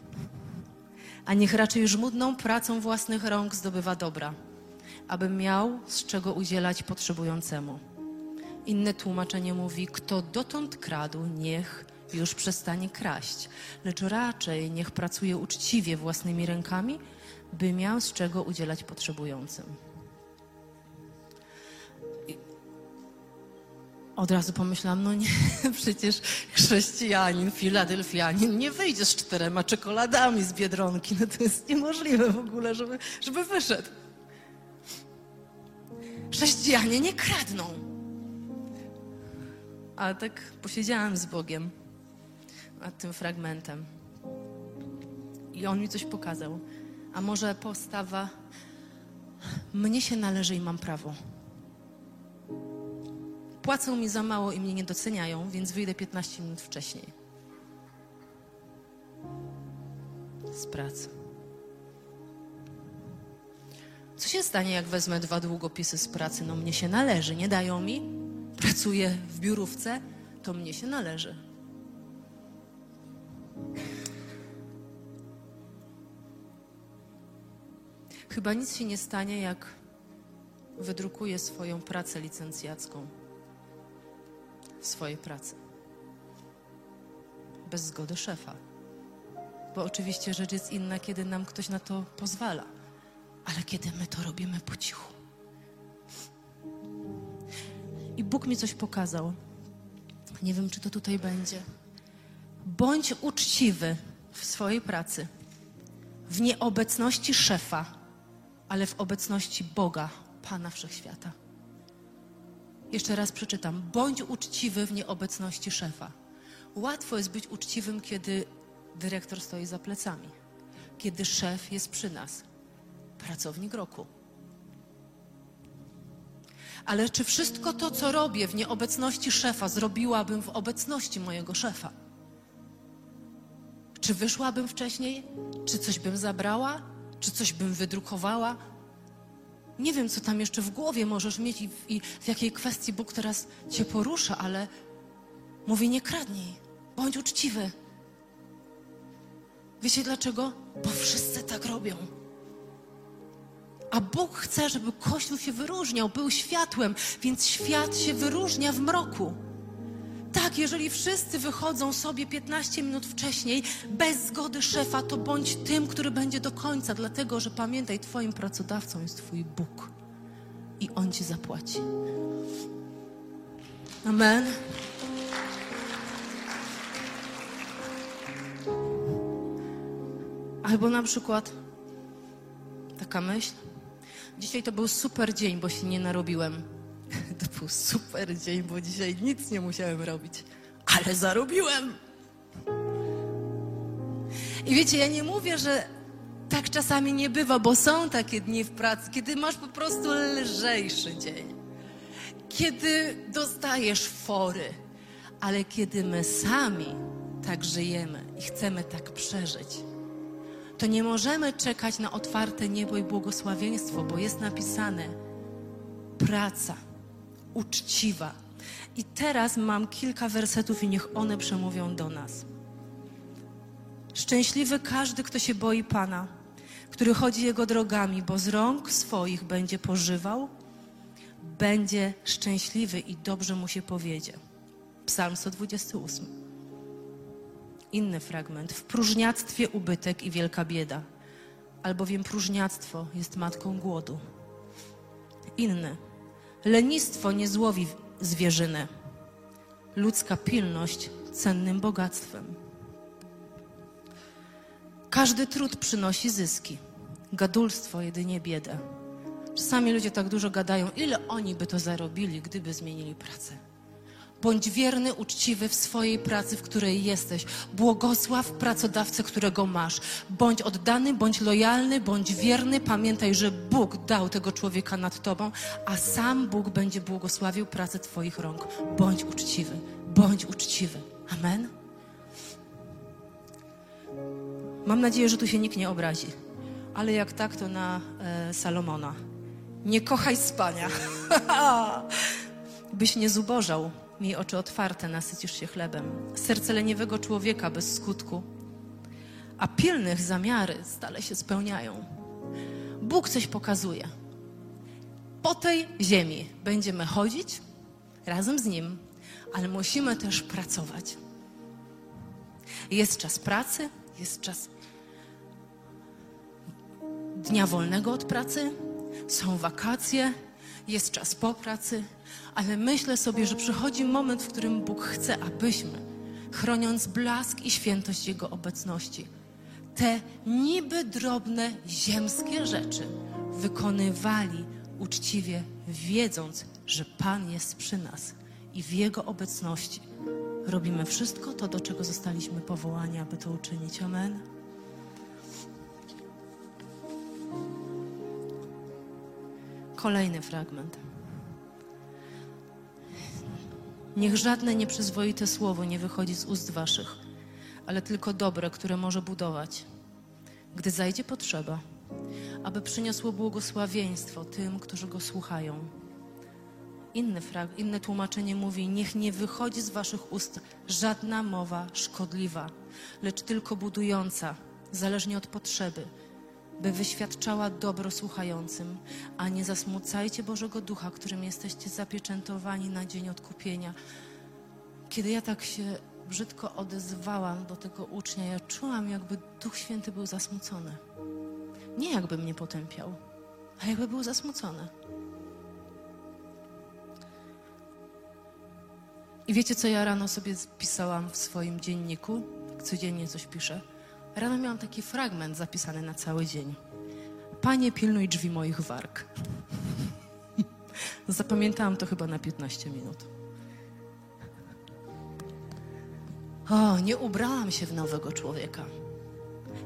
A niech raczej żmudną pracą własnych rąk zdobywa dobra, aby miał z czego udzielać potrzebującemu. Inne tłumaczenie mówi: Kto dotąd kradł, niech już przestanie kraść, lecz raczej niech pracuje uczciwie własnymi rękami, by miał z czego udzielać potrzebującym. Od razu pomyślałam, no nie, przecież chrześcijanin, filadelfianin nie wyjdzie z czterema czekoladami z Biedronki. No to jest niemożliwe w ogóle, żeby, żeby wyszedł. Chrześcijanie nie kradną. Ale tak posiedziałam z Bogiem nad tym fragmentem. I on mi coś pokazał. A może postawa mnie się należy i mam prawo. Płacą mi za mało i mnie nie doceniają, więc wyjdę 15 minut wcześniej. Z pracy. Co się stanie, jak wezmę dwa długopisy z pracy? No mnie się należy, nie dają mi. Pracuję w biurówce, to mnie się należy. Chyba nic się nie stanie, jak wydrukuję swoją pracę licencjacką swojej pracy. Bez zgody szefa. Bo oczywiście rzecz jest inna, kiedy nam ktoś na to pozwala, ale kiedy my to robimy po cichu. I Bóg mi coś pokazał. Nie wiem, czy to tutaj będzie. Bądź uczciwy w swojej pracy, w nieobecności szefa, ale w obecności Boga, Pana Wszechświata. Jeszcze raz przeczytam. Bądź uczciwy w nieobecności szefa. Łatwo jest być uczciwym, kiedy dyrektor stoi za plecami, kiedy szef jest przy nas, pracownik roku. Ale czy wszystko to, co robię w nieobecności szefa, zrobiłabym w obecności mojego szefa? Czy wyszłabym wcześniej? Czy coś bym zabrała? Czy coś bym wydrukowała? Nie wiem, co tam jeszcze w głowie możesz mieć i w, i w jakiej kwestii Bóg teraz cię porusza, ale mówi: nie kradnij, bądź uczciwy. Wiecie dlaczego? Bo wszyscy tak robią. A Bóg chce, żeby Kościół się wyróżniał, był światłem, więc świat się wyróżnia w mroku. Tak, jeżeli wszyscy wychodzą sobie 15 minut wcześniej, bez zgody szefa, to bądź tym, który będzie do końca, dlatego że pamiętaj, Twoim pracodawcą jest Twój Bóg i On Ci zapłaci. Amen. Albo na przykład taka myśl. Dzisiaj to był super dzień, bo się nie narobiłem. To był super dzień, bo dzisiaj nic nie musiałem robić, ale zarobiłem. I wiecie, ja nie mówię, że tak czasami nie bywa, bo są takie dni w pracy, kiedy masz po prostu lżejszy dzień, kiedy dostajesz fory, ale kiedy my sami tak żyjemy i chcemy tak przeżyć, to nie możemy czekać na otwarte niebo i błogosławieństwo, bo jest napisane praca uczciwa. I teraz mam kilka wersetów i niech one przemówią do nas. Szczęśliwy każdy, kto się boi Pana, który chodzi Jego drogami, bo z rąk swoich będzie pożywał, będzie szczęśliwy i dobrze mu się powiedzie. Psalm 128. Inny fragment. W próżniactwie ubytek i wielka bieda, albowiem próżniactwo jest matką głodu. Inny. Lenistwo nie złowi zwierzynę. Ludzka pilność cennym bogactwem. Każdy trud przynosi zyski, gadulstwo jedynie biedę. Czasami ludzie tak dużo gadają, ile oni by to zarobili, gdyby zmienili pracę. Bądź wierny, uczciwy w swojej pracy, w której jesteś. Błogosław pracodawcę, którego masz. Bądź oddany, bądź lojalny, bądź wierny. Pamiętaj, że Bóg dał tego człowieka nad tobą, a sam Bóg będzie błogosławił pracę Twoich rąk. Bądź uczciwy, bądź uczciwy. Amen. Mam nadzieję, że tu się nikt nie obrazi, ale jak tak, to na e, Salomona. Nie kochaj spania. Byś nie zubożał, miej oczy otwarte, nasycisz się chlebem. Serce leniwego człowieka bez skutku, a pilnych zamiary stale się spełniają. Bóg coś pokazuje. Po tej ziemi będziemy chodzić razem z Nim, ale musimy też pracować. Jest czas pracy, jest czas dnia wolnego od pracy, są wakacje, jest czas po pracy, ale myślę sobie, że przychodzi moment, w którym Bóg chce, abyśmy, chroniąc blask i świętość Jego obecności, te niby drobne ziemskie rzeczy wykonywali uczciwie, wiedząc, że Pan jest przy nas i w Jego obecności robimy wszystko to, do czego zostaliśmy powołani, aby to uczynić. Amen. Kolejny fragment. Niech żadne nieprzyzwoite słowo nie wychodzi z ust waszych, ale tylko dobre, które może budować, gdy zajdzie potrzeba, aby przyniosło błogosławieństwo tym, którzy go słuchają. Inny frag, inne tłumaczenie mówi: Niech nie wychodzi z waszych ust żadna mowa szkodliwa, lecz tylko budująca, zależnie od potrzeby, by wyświadczała dobro słuchającym, a nie zasmucajcie Bożego Ducha, którym jesteście zapieczętowani na dzień odkupienia. Kiedy ja tak się brzydko odezwałam do tego ucznia, ja czułam, jakby Duch Święty był zasmucony. Nie jakby mnie potępiał, ale jakby był zasmucony. I wiecie, co ja rano sobie pisałam w swoim dzienniku? Codziennie coś piszę. Rano miałam taki fragment zapisany na cały dzień. Panie, pilnuj drzwi moich warg. Zapamiętałam to chyba na 15 minut. O, nie ubrałam się w nowego człowieka.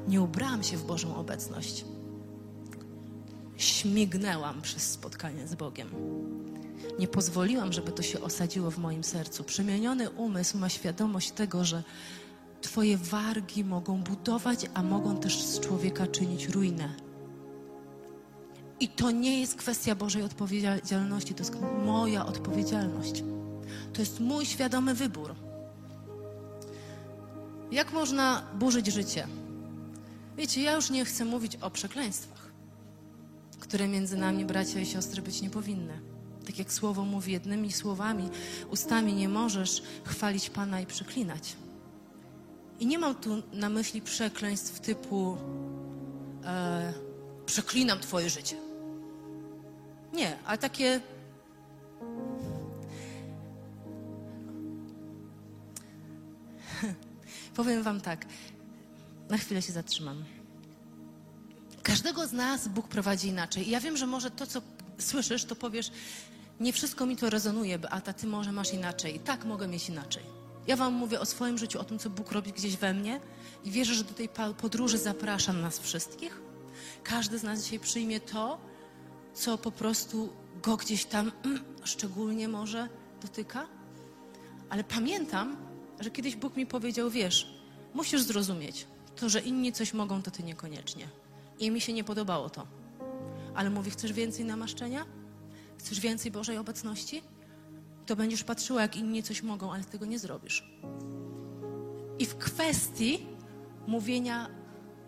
Nie ubrałam się w Bożą obecność. Śmignęłam przez spotkanie z Bogiem. Nie pozwoliłam, żeby to się osadziło w moim sercu. Przemieniony umysł ma świadomość tego, że Twoje wargi mogą budować, a mogą też z człowieka czynić ruinę. I to nie jest kwestia Bożej odpowiedzialności, to jest moja odpowiedzialność. To jest mój świadomy wybór. Jak można burzyć życie? Wiecie, ja już nie chcę mówić o przekleństwach. które między nami, bracia i siostry, być nie powinny. Tak jak słowo mówi, jednymi słowami, ustami nie możesz chwalić Pana i przeklinać. I nie mam tu na myśli przekleństw typu e, przeklinam Twoje życie. Nie, ale takie. Powiem Wam tak. Na chwilę się zatrzymam. Każdego z nas Bóg prowadzi inaczej. I ja wiem, że może to, co słyszysz, to powiesz, nie wszystko mi to rezonuje, Beata, ty może masz inaczej. I tak mogę mieć inaczej. Ja wam mówię o swoim życiu, o tym, co Bóg robi gdzieś we mnie i wierzę, że do tej podróży zapraszam nas wszystkich. Każdy z nas dzisiaj przyjmie to, co po prostu go gdzieś tam mm, szczególnie może dotyka. Ale pamiętam, że kiedyś Bóg mi powiedział, wiesz, musisz zrozumieć, to, że inni coś mogą, to ty niekoniecznie. I mi się nie podobało to. Ale mówi, chcesz więcej namaszczenia? Chcesz więcej Bożej obecności? To będziesz patrzyła, jak inni coś mogą, ale tego nie zrobisz. I w kwestii mówienia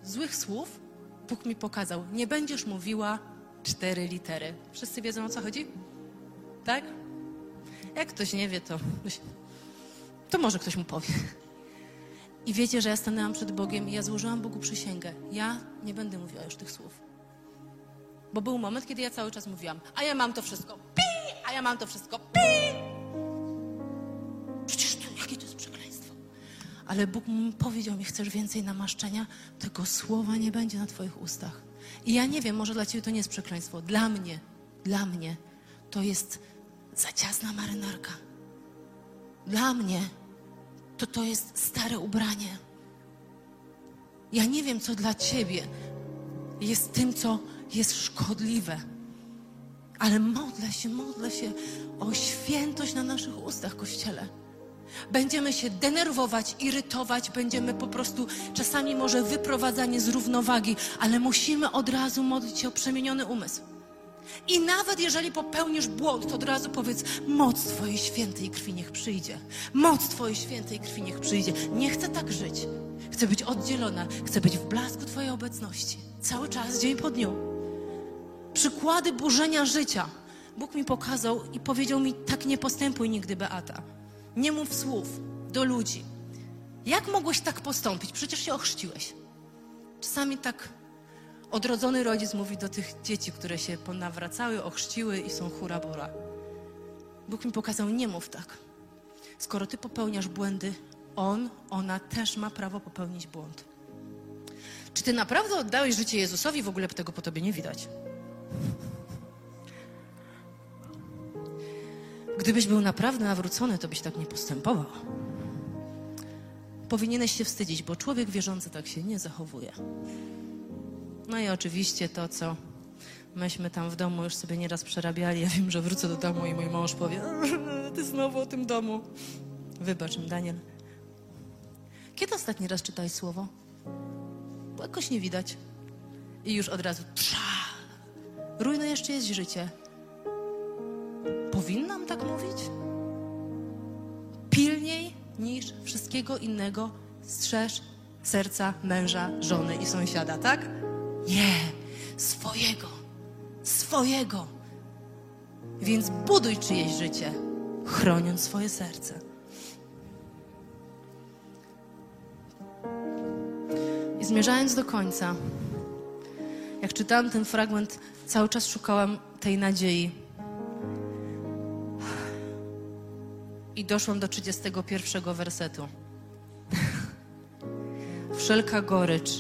złych słów, Bóg mi pokazał, nie będziesz mówiła cztery litery. Wszyscy wiedzą, o co chodzi? Tak? Jak ktoś nie wie, to, to może ktoś mu powie. I wiecie, że ja stanęłam przed Bogiem i ja złożyłam Bogu przysięgę. Ja nie będę mówiła już tych słów. Bo był moment, kiedy ja cały czas mówiłam, a ja mam to wszystko, pi, a ja mam to wszystko, pi. Ale Bóg powiedział mi, chcesz więcej namaszczenia? Tego słowa nie będzie na twoich ustach. I ja nie wiem, może dla ciebie to nie jest przekleństwo. Dla mnie, dla mnie to jest za ciasna marynarka. Dla mnie to to jest stare ubranie. Ja nie wiem, co dla ciebie jest tym, co jest szkodliwe. Ale modlę się, modlę się o świętość na naszych ustach, Kościele. Będziemy się denerwować, irytować, będziemy po prostu czasami może wyprowadzanie z równowagi, ale musimy od razu modlić się o przemieniony umysł. I nawet jeżeli popełnisz błąd, to od razu powiedz: Moc Twojej świętej krwi niech przyjdzie. Moc Twojej świętej krwi niech przyjdzie. Nie chcę tak żyć. Chcę być oddzielona. Chcę być w blasku Twojej obecności. Cały czas, dzień po dniu. Przykłady burzenia życia. Bóg mi pokazał i powiedział mi: Tak nie postępuj nigdy, Beata. Nie mów słów do ludzi. Jak mogłeś tak postąpić? Przecież się ochrzciłeś. Czasami tak odrodzony rodzic mówi do tych dzieci, które się ponawracały, ochrzciły i są hura bura. Bóg mi pokazał, nie mów tak. Skoro ty popełniasz błędy, on, ona też ma prawo popełnić błąd. Czy ty naprawdę oddałeś życie Jezusowi? W ogóle tego po tobie nie widać. Gdybyś był naprawdę nawrócony, to byś tak nie postępował. Powinieneś się wstydzić, bo człowiek wierzący tak się nie zachowuje. No i oczywiście to, co myśmy tam w domu już sobie nieraz przerabiali. Ja wiem, że wrócę do domu i mój mąż powie, ty znowu o tym domu. Wybacz im, Daniel. Kiedy ostatni raz czytałeś słowo? Bo jakoś nie widać. I już od razu trza. Rujnujesz czyjeś życie. Powinnam tak mówić? Pilniej niż wszystkiego innego strzeż serca męża, żony i sąsiada, tak? Nie, swojego, swojego. Więc buduj czyjeś życie, chroniąc swoje serce. I zmierzając do końca, jak czytałam ten fragment, cały czas szukałam tej nadziei. I doszłam do 31 wersetu. Wszelka gorycz,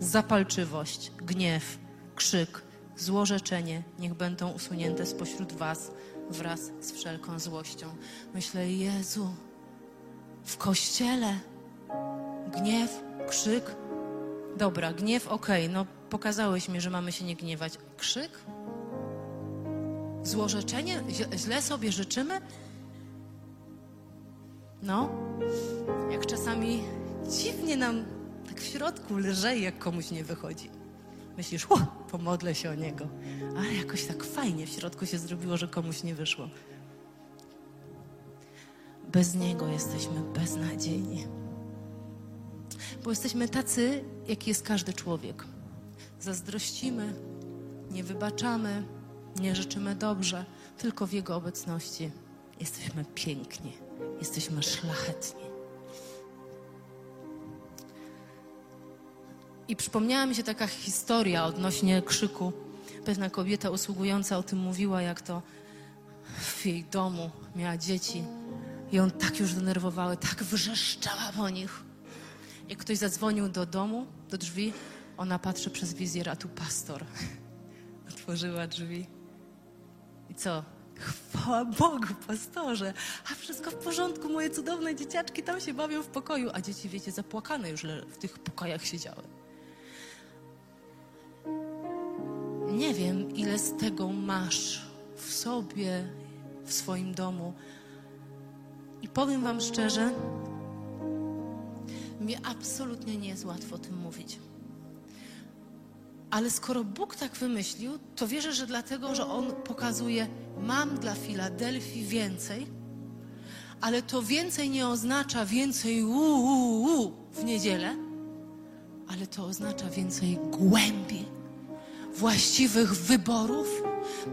zapalczywość, gniew, krzyk, złorzeczenie niech będą usunięte spośród Was wraz z wszelką złością. Myślę, Jezu, w kościele gniew, krzyk. Dobra, gniew, okej, okay, no pokazałeś mi, że mamy się nie gniewać. Krzyk? Złorzeczenie? Źle sobie życzymy? No, jak czasami dziwnie nam tak w środku lżej, jak komuś nie wychodzi. Myślisz, o, pomodlę się o niego. Ale jakoś tak fajnie w środku się zrobiło, że komuś nie wyszło. Bez niego jesteśmy beznadziejni. Bo jesteśmy tacy, jaki jest każdy człowiek. Zazdrościmy, nie wybaczamy, nie życzymy dobrze, tylko w Jego obecności jesteśmy piękni, jesteśmy szlachetni. I przypomniała mi się taka historia odnośnie krzyku. Pewna kobieta usługująca o tym mówiła, jak to w jej domu miała dzieci i on tak już denerwowały, tak wrzeszczała po nich. Jak ktoś zadzwonił do domu, do drzwi, ona patrzy przez wizjer, a tu pastor. Otworzyła drzwi. I co? Chwała Bogu, pastorze. A wszystko w porządku, moje cudowne dzieciaczki tam się bawią w pokoju. A dzieci, wiecie, zapłakane już w tych pokojach siedziały. Nie wiem, ile z tego masz w sobie, w swoim domu. I powiem Wam szczerze, mi absolutnie nie jest łatwo o tym mówić. Ale skoro Bóg tak wymyślił, to wierzę, że dlatego, że On pokazuje, mam dla Filadelfii więcej, ale to więcej nie oznacza więcej u w niedzielę, ale to oznacza więcej głębi, właściwych wyborów,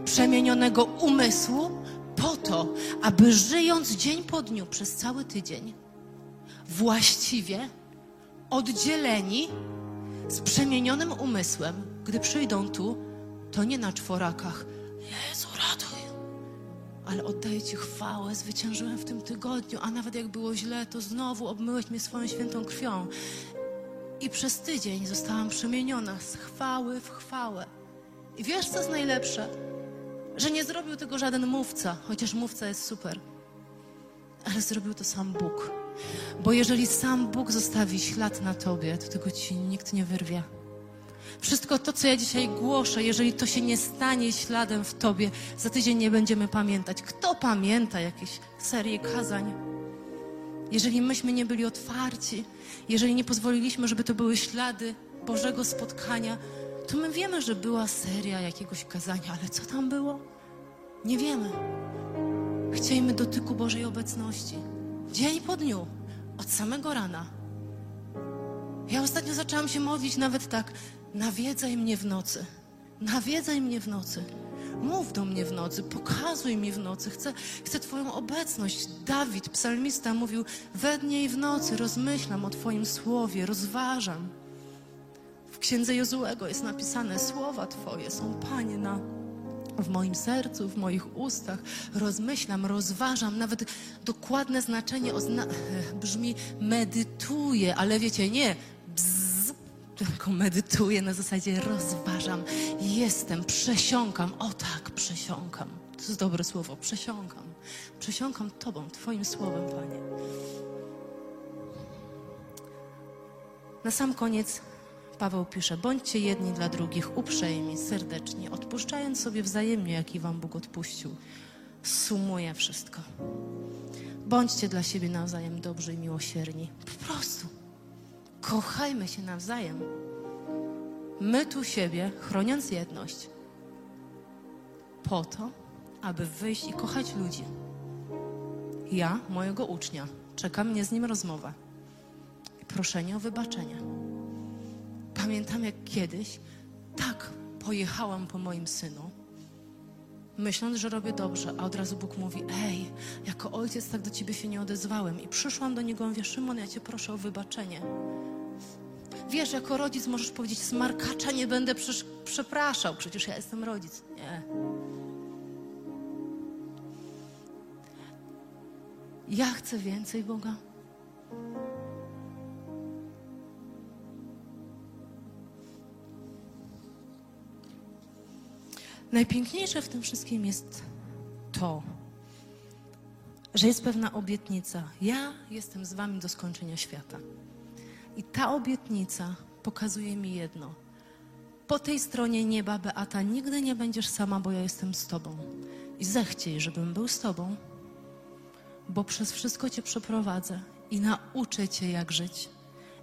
przemienionego umysłu, po to, aby żyjąc dzień po dniu przez cały tydzień, właściwie oddzieleni z przemienionym umysłem, gdy przyjdą tu, to nie na czworakach. Jezu, ratuj! Ale oddaję Ci chwałę, zwyciężyłem w tym tygodniu, a nawet jak było źle, to znowu obmyłeś mnie swoją świętą krwią. I przez tydzień zostałam przemieniona z chwały w chwałę. I wiesz, co jest najlepsze? Że nie zrobił tego żaden mówca, chociaż mówca jest super. Ale zrobił to sam Bóg. Bo jeżeli sam Bóg zostawi ślad na tobie, to tego ci nikt nie wyrwie. Wszystko to, co ja dzisiaj głoszę, jeżeli to się nie stanie śladem w tobie, za tydzień nie będziemy pamiętać. Kto pamięta jakieś serie kazań? Jeżeli myśmy nie byli otwarci, jeżeli nie pozwoliliśmy, żeby to były ślady Bożego spotkania, to my wiemy, że była seria jakiegoś kazania, ale co tam było? Nie wiemy. Chciejmy dotyku Bożej obecności. Dzień po dniu, od samego rana. Ja ostatnio zaczęłam się modlić nawet tak, nawiedzaj mnie w nocy. Nawiedzaj mnie w nocy. Mów do mnie w nocy, pokazuj mi w nocy. Chcę, chcę Twoją obecność. Dawid, psalmista, mówił: We dnie i w nocy rozmyślam o Twoim słowie, rozważam. W księdze Jozułego jest napisane: Słowa Twoje są, Panie, na w moim sercu, w moich ustach, rozmyślam, rozważam, nawet dokładne znaczenie brzmi medytuję, ale wiecie, nie bzz, tylko medytuję na zasadzie rozważam, jestem, przesiąkam, o tak, przesiąkam. To jest dobre słowo, przesiąkam. Przesiąkam Tobą, Twoim słowem, Panie. Na sam koniec Paweł pisze: bądźcie jedni dla drugich uprzejmi, serdeczni, odpuszczając sobie wzajemnie, jaki wam Bóg odpuścił. Sumuje wszystko. Bądźcie dla siebie nawzajem dobrzy i miłosierni. Po prostu. Kochajmy się nawzajem. My tu siebie, chroniąc jedność, po to, aby wyjść i kochać ludzi. Ja, mojego ucznia, czeka mnie z nim rozmowa proszenie o wybaczenie. Pamiętam, jak kiedyś tak pojechałam po moim synu, myśląc, że robię dobrze, a od razu Bóg mówi: Ej, jako ojciec tak do ciebie się nie odezwałem. I przyszłam do niego mówię: Szymon, ja cię proszę o wybaczenie. Wiesz, jako rodzic możesz powiedzieć: Smarkacza nie będę przepraszał, przecież ja jestem rodzic. Nie. Ja chcę więcej Boga. Najpiękniejsze w tym wszystkim jest to, że jest pewna obietnica. Ja jestem z Wami do skończenia świata. I ta obietnica pokazuje mi jedno. Po tej stronie nieba, Beata, nigdy nie będziesz sama, bo ja jestem z Tobą. I zechciej, żebym był z Tobą, bo przez wszystko Cię przeprowadzę i nauczę Cię, jak żyć.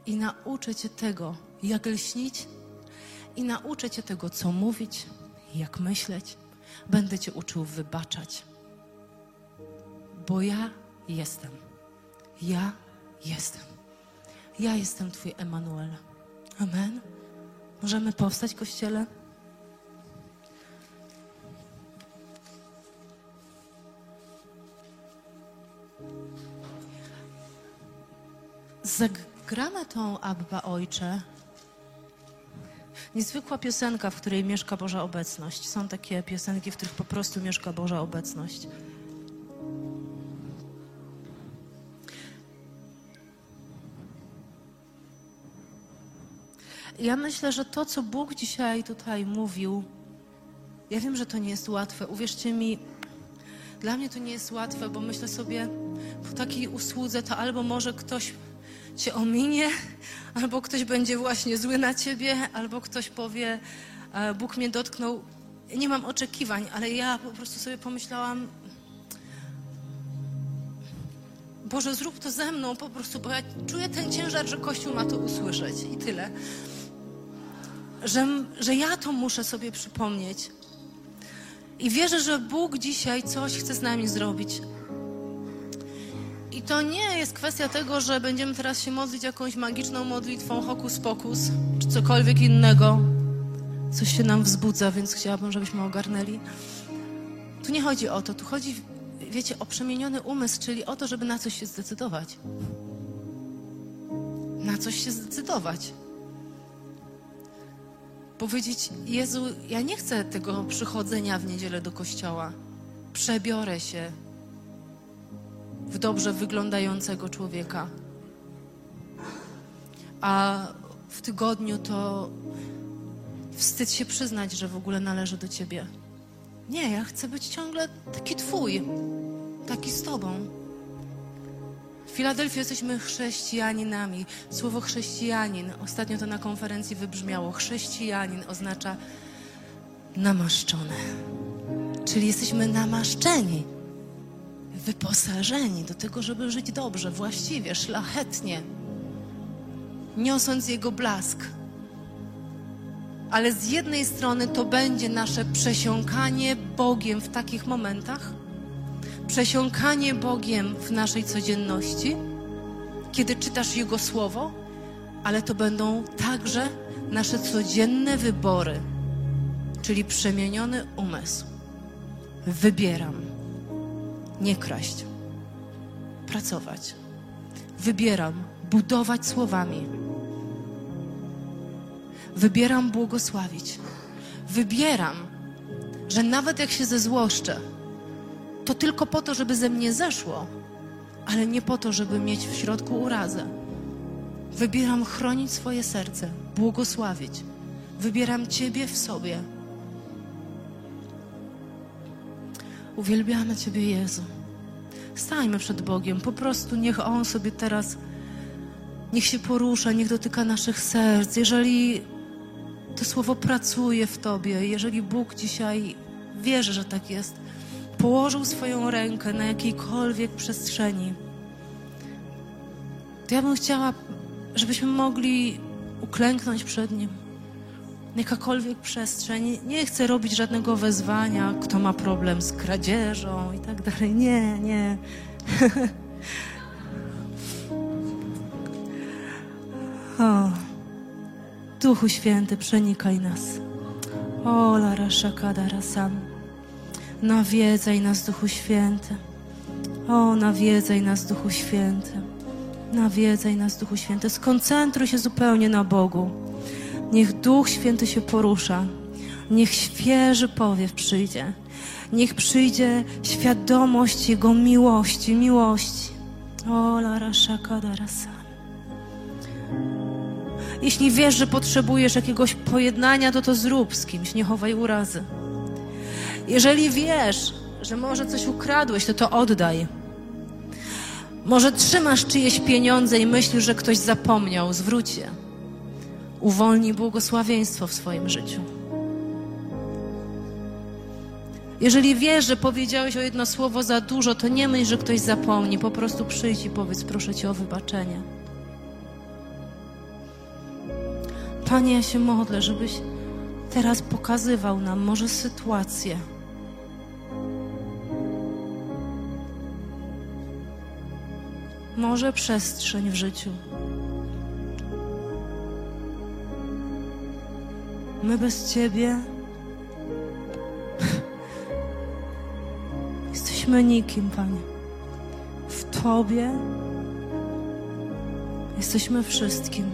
I nauczę Cię tego, jak lśnić. I nauczę Cię tego, co mówić, jak myśleć. Będę Cię uczył wybaczać. Bo ja jestem. Ja jestem. Ja jestem Twój Emanuel. Amen. Możemy powstać, kościele? Zagramy tą Abba Ojcze. Niezwykła piosenka, w której mieszka Boża obecność. Są takie piosenki, w których po prostu mieszka Boża obecność. Ja myślę, że to, co Bóg dzisiaj tutaj mówił, ja wiem, że to nie jest łatwe. Uwierzcie mi, dla mnie to nie jest łatwe, bo myślę sobie, po takiej usłudze to albo może ktoś cię ominie, albo ktoś będzie właśnie zły na ciebie, albo ktoś powie, e, Bóg mnie dotknął. Nie mam oczekiwań, ale ja po prostu sobie pomyślałam, Boże, zrób to ze mną po prostu, bo ja czuję ten ciężar, że Kościół ma to usłyszeć i tyle. Że, że ja to muszę sobie przypomnieć. I wierzę, że Bóg dzisiaj coś chce z nami zrobić. I to nie jest kwestia tego, że będziemy teraz się modlić jakąś magiczną modlitwą hokus pokus, czy cokolwiek innego. Coś się nam wzbudza, więc chciałabym, żebyśmy ogarnęli. Tu nie chodzi o to, tu chodzi, wiecie, o przemieniony umysł, czyli o to, żeby na coś się zdecydować. Na coś się zdecydować powiedzieć: Jezu, ja nie chcę tego przychodzenia w niedzielę do kościoła. Przebiorę się w dobrze wyglądającego człowieka. A w tygodniu to wstyd się przyznać, że w ogóle należy do Ciebie. Nie, ja chcę być ciągle taki Twój, taki z Tobą. W Filadelfii jesteśmy chrześcijaninami. Słowo chrześcijanin, ostatnio to na konferencji wybrzmiało. Chrześcijanin oznacza namaszczony. Czyli jesteśmy namaszczeni, wyposażeni do tego, żeby żyć dobrze, właściwie, szlachetnie, niosąc Jego blask. Ale z jednej strony to będzie nasze przesiąkanie Bogiem w takich momentach, przesiąkanie Bogiem w naszej codzienności, kiedy czytasz Jego Słowo, ale to będą także nasze codzienne wybory, czyli przemieniony umysł. Wybieram nie kraść, pracować. Wybieram budować słowami. Wybieram błogosławić. Wybieram, że nawet jak się zezłoszczę, to tylko po to, żeby ze mnie zeszło, ale nie po to, żeby mieć w środku urazę. Wybieram chronić swoje serce, błogosławić. Wybieram Ciebie w sobie. Uwielbiamy Ciebie, Jezu. Stajmy przed Bogiem. Po prostu niech On sobie teraz, niech się porusza, niech dotyka naszych serc. Jeżeli to słowo pracuje w Tobie, jeżeli Bóg dzisiaj wierzy, że tak jest, położył swoją rękę na jakiejkolwiek przestrzeni, to ja bym chciała, żebyśmy mogli uklęknąć przed Nim. Jakakolwiek przestrzeń. Nie chcę robić żadnego wezwania, kto ma problem z kradzieżą i tak dalej. Nie, nie. o, Duchu Święty, przenikaj nas. O, Lara Shakadara Sam. Nawiedzaj nas, Duchu Święty. O, nawiedzaj nas, Duchu Święty. Nawiedzaj nas, Duchu Święty. Skoncentruj się zupełnie na Bogu. Niech Duch Święty się porusza. Niech świeży powiew przyjdzie. Niech przyjdzie świadomość Jego miłości, miłości. O, Lara Shakadarasa. Jeśli wiesz, że potrzebujesz jakiegoś pojednania, to to zrób z kimś, nie chowaj urazy. Jeżeli wiesz, że może coś ukradłeś, to to oddaj. Może trzymasz czyjeś pieniądze i myślisz, że ktoś zapomniał, zwróć je. Uwolnij błogosławieństwo w swoim życiu. Jeżeli wiesz, że powiedziałeś o jedno słowo za dużo, to nie myśl, że ktoś zapomni. Po prostu przyjdź i powiedz, proszę Cię o wybaczenie. Panie, ja się modlę, żebyś teraz pokazywał nam może sytuację, może przestrzeń w życiu. My bez Ciebie jesteśmy nikim, Panie. W Tobie Jesteśmy wszystkim.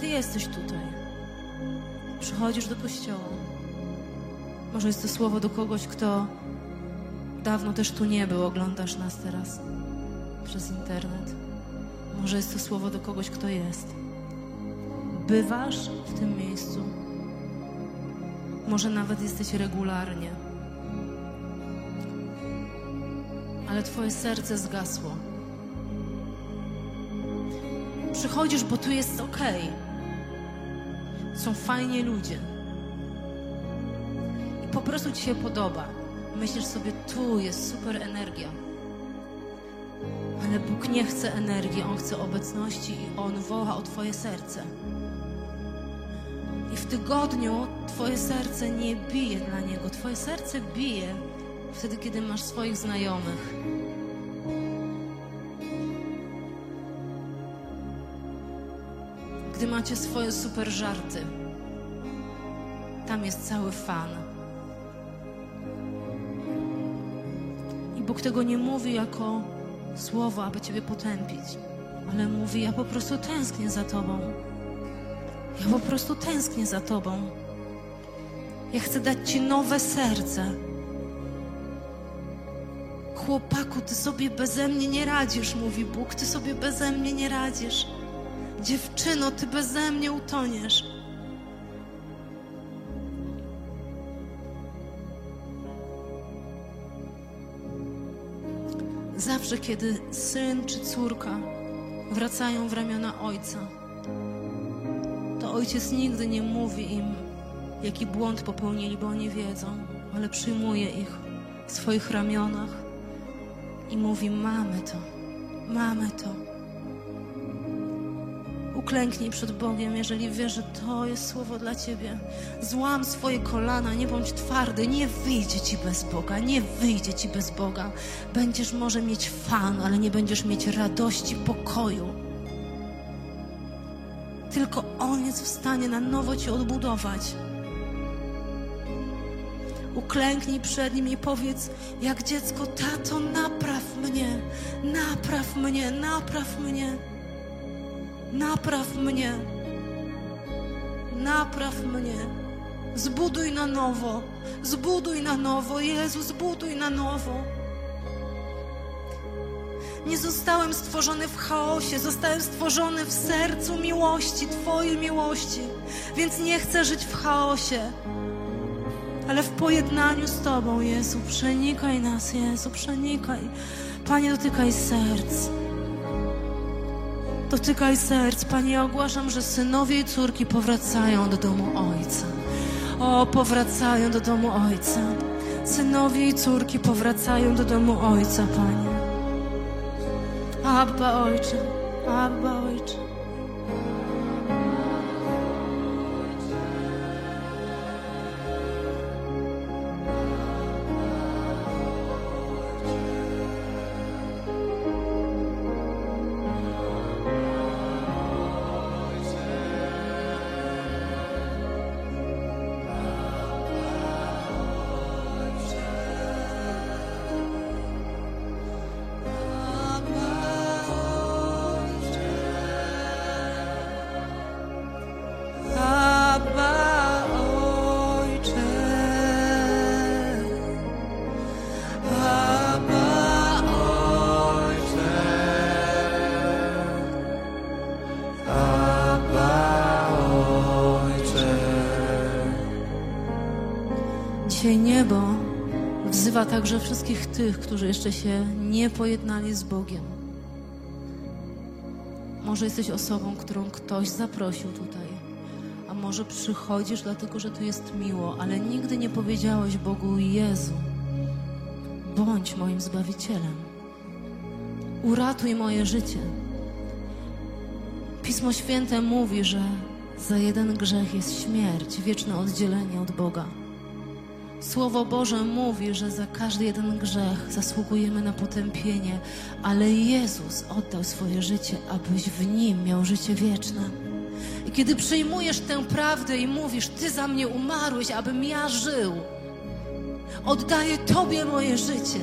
Ty jesteś tutaj. Przychodzisz do kościoła. Może jest to słowo do kogoś, kto dawno też tu nie był, oglądasz nas teraz przez internet. Może jest to słowo do kogoś, kto jest. Bywasz w tym miejscu. Może nawet jesteś regularnie. Ale twoje serce zgasło. Przychodzisz, bo tu jest ok. Są fajni ludzie. I po prostu ci się podoba. Myślisz sobie, tu jest super energia. Ale Bóg nie chce energii, On chce obecności i On woła o Twoje serce. I w tygodniu Twoje serce nie bije dla Niego. Twoje serce bije wtedy, kiedy masz swoich znajomych. Macie swoje super żarty. Tam jest cały fan. I Bóg tego nie mówi jako słowo, aby Ciebie potępić, ale mówi: Ja po prostu tęsknię za Tobą. Ja po prostu tęsknię za Tobą. Ja chcę dać Ci nowe serce. Chłopaku, Ty sobie beze mnie nie radzisz, mówi Bóg, Ty sobie beze mnie nie radzisz. Dziewczyno, Ty beze mnie utoniesz. Zawsze, kiedy syn czy córka wracają w ramiona ojca, to ojciec nigdy nie mówi im, jaki błąd popełnili, bo oni wiedzą, ale przyjmuje ich w swoich ramionach i mówi: Mamy to, mamy to. Uklęknij przed Bogiem, jeżeli wiesz, że to jest słowo dla ciebie. Złam swoje kolana, nie bądź twardy, nie wyjdzie ci bez Boga, nie wyjdzie ci bez Boga. Będziesz może mieć fan, ale nie będziesz mieć radości, pokoju. Tylko On jest w stanie na nowo cię odbudować. Uklęknij przed Nim i powiedz, jak dziecko, tato, napraw mnie, napraw mnie, napraw mnie. Napraw mnie. Napraw mnie. Zbuduj na nowo. Zbuduj na nowo. Jezu, zbuduj na nowo. Nie zostałem stworzony w chaosie, zostałem stworzony w sercu miłości, Twojej miłości. Więc nie chcę żyć w chaosie, ale w pojednaniu z Tobą, Jezu. Przenikaj nas, Jezu, przenikaj. Panie, dotykaj serc. Dotykaj serc, Panie, ogłaszam, że synowie i córki powracają do domu Ojca. O, powracają do domu Ojca. Synowie i córki powracają do domu Ojca, Panie. Abba, Ojcze, Abba, Ojcze. Także wszystkich tych, którzy jeszcze się nie pojednali z Bogiem. Może jesteś osobą, którą ktoś zaprosił tutaj, a może przychodzisz dlatego, że tu jest miło, ale nigdy nie powiedziałeś Bogu: Jezu, bądź moim zbawicielem. Uratuj moje życie. Pismo Święte mówi, że za jeden grzech jest śmierć, wieczne oddzielenie od Boga. Słowo Boże mówi, że za każdy jeden grzech zasługujemy na potępienie, ale Jezus oddał swoje życie, abyś w nim miał życie wieczne. I kiedy przyjmujesz tę prawdę i mówisz, Ty za mnie umarłeś, abym ja żył, oddaję Tobie moje życie.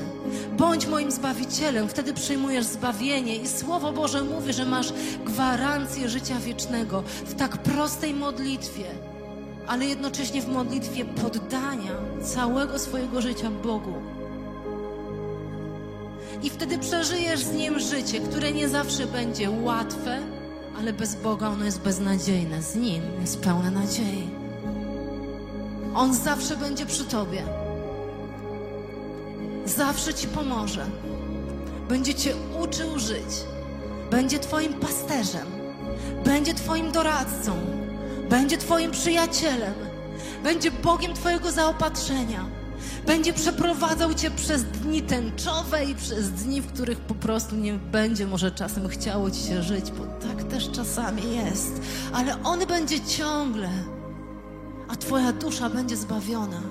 Bądź moim zbawicielem, wtedy przyjmujesz zbawienie i Słowo Boże mówi, że masz gwarancję życia wiecznego w tak prostej modlitwie, ale jednocześnie w modlitwie poddania całego swojego życia Bogu. I wtedy przeżyjesz z Nim życie, które nie zawsze będzie łatwe, ale bez Boga ono jest beznadziejne. Z Nim jest pełne nadziei. On zawsze będzie przy Tobie. Zawsze Ci pomoże. Będzie Cię uczył żyć. Będzie Twoim pasterzem. Będzie Twoim doradcą. Będzie Twoim przyjacielem. Będzie Bogiem Twojego zaopatrzenia. Będzie przeprowadzał Cię przez dni tęczowe i przez dni, w których po prostu nie będzie może czasem chciało Ci się żyć, bo tak też czasami jest. Ale On będzie ciągle, a Twoja dusza będzie zbawiona.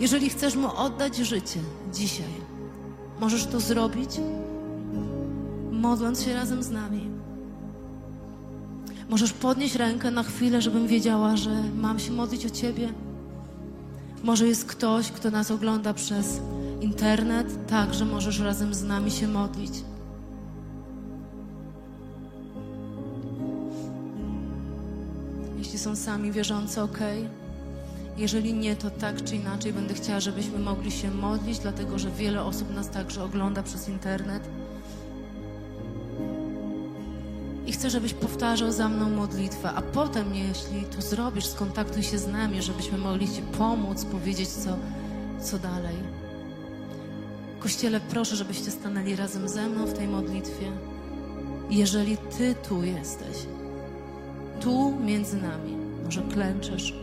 Jeżeli chcesz Mu oddać życie dzisiaj, możesz to zrobić, modląc się razem z nami. Możesz podnieść rękę na chwilę, żebym wiedziała, że mam się modlić o Ciebie. Może jest ktoś, kto nas ogląda przez internet, także możesz razem z nami się modlić. Jeśli są sami wierzący, ok. Jeżeli nie, to tak czy inaczej będę chciała, żebyśmy mogli się modlić, dlatego że wiele osób nas także ogląda przez internet. Chcę, żebyś powtarzał za mną modlitwę, a potem, jeśli to zrobisz, skontaktuj się z nami, żebyśmy mogli Ci pomóc, powiedzieć, co, co dalej. Kościele, proszę, żebyście stanęli razem ze mną w tej modlitwie. Jeżeli Ty tu jesteś, tu między nami, może klęczesz,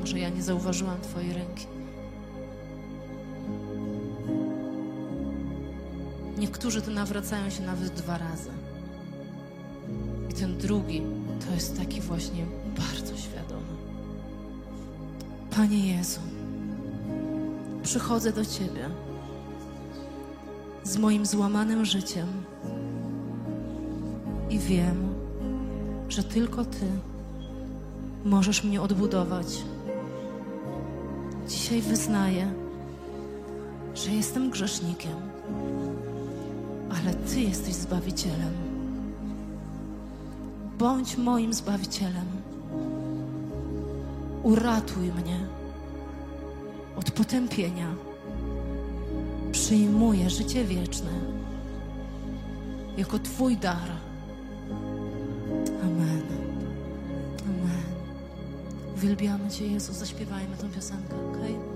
może ja nie zauważyłam Twojej ręki. Niektórzy tu nawracają się nawet dwa razy. Ten drugi to jest taki właśnie bardzo świadomy. Panie Jezu, przychodzę do Ciebie z moim złamanym życiem i wiem, że tylko Ty możesz mnie odbudować. Dzisiaj wyznaję, że jestem grzesznikiem, ale Ty jesteś Zbawicielem. Bądź moim Zbawicielem. Uratuj mnie od potępienia. Przyjmuję życie wieczne jako Twój dar. Amen. Amen. Uwielbiamy Cię, Jezu. Zaśpiewajmy tę piosenkę, okej? Okay?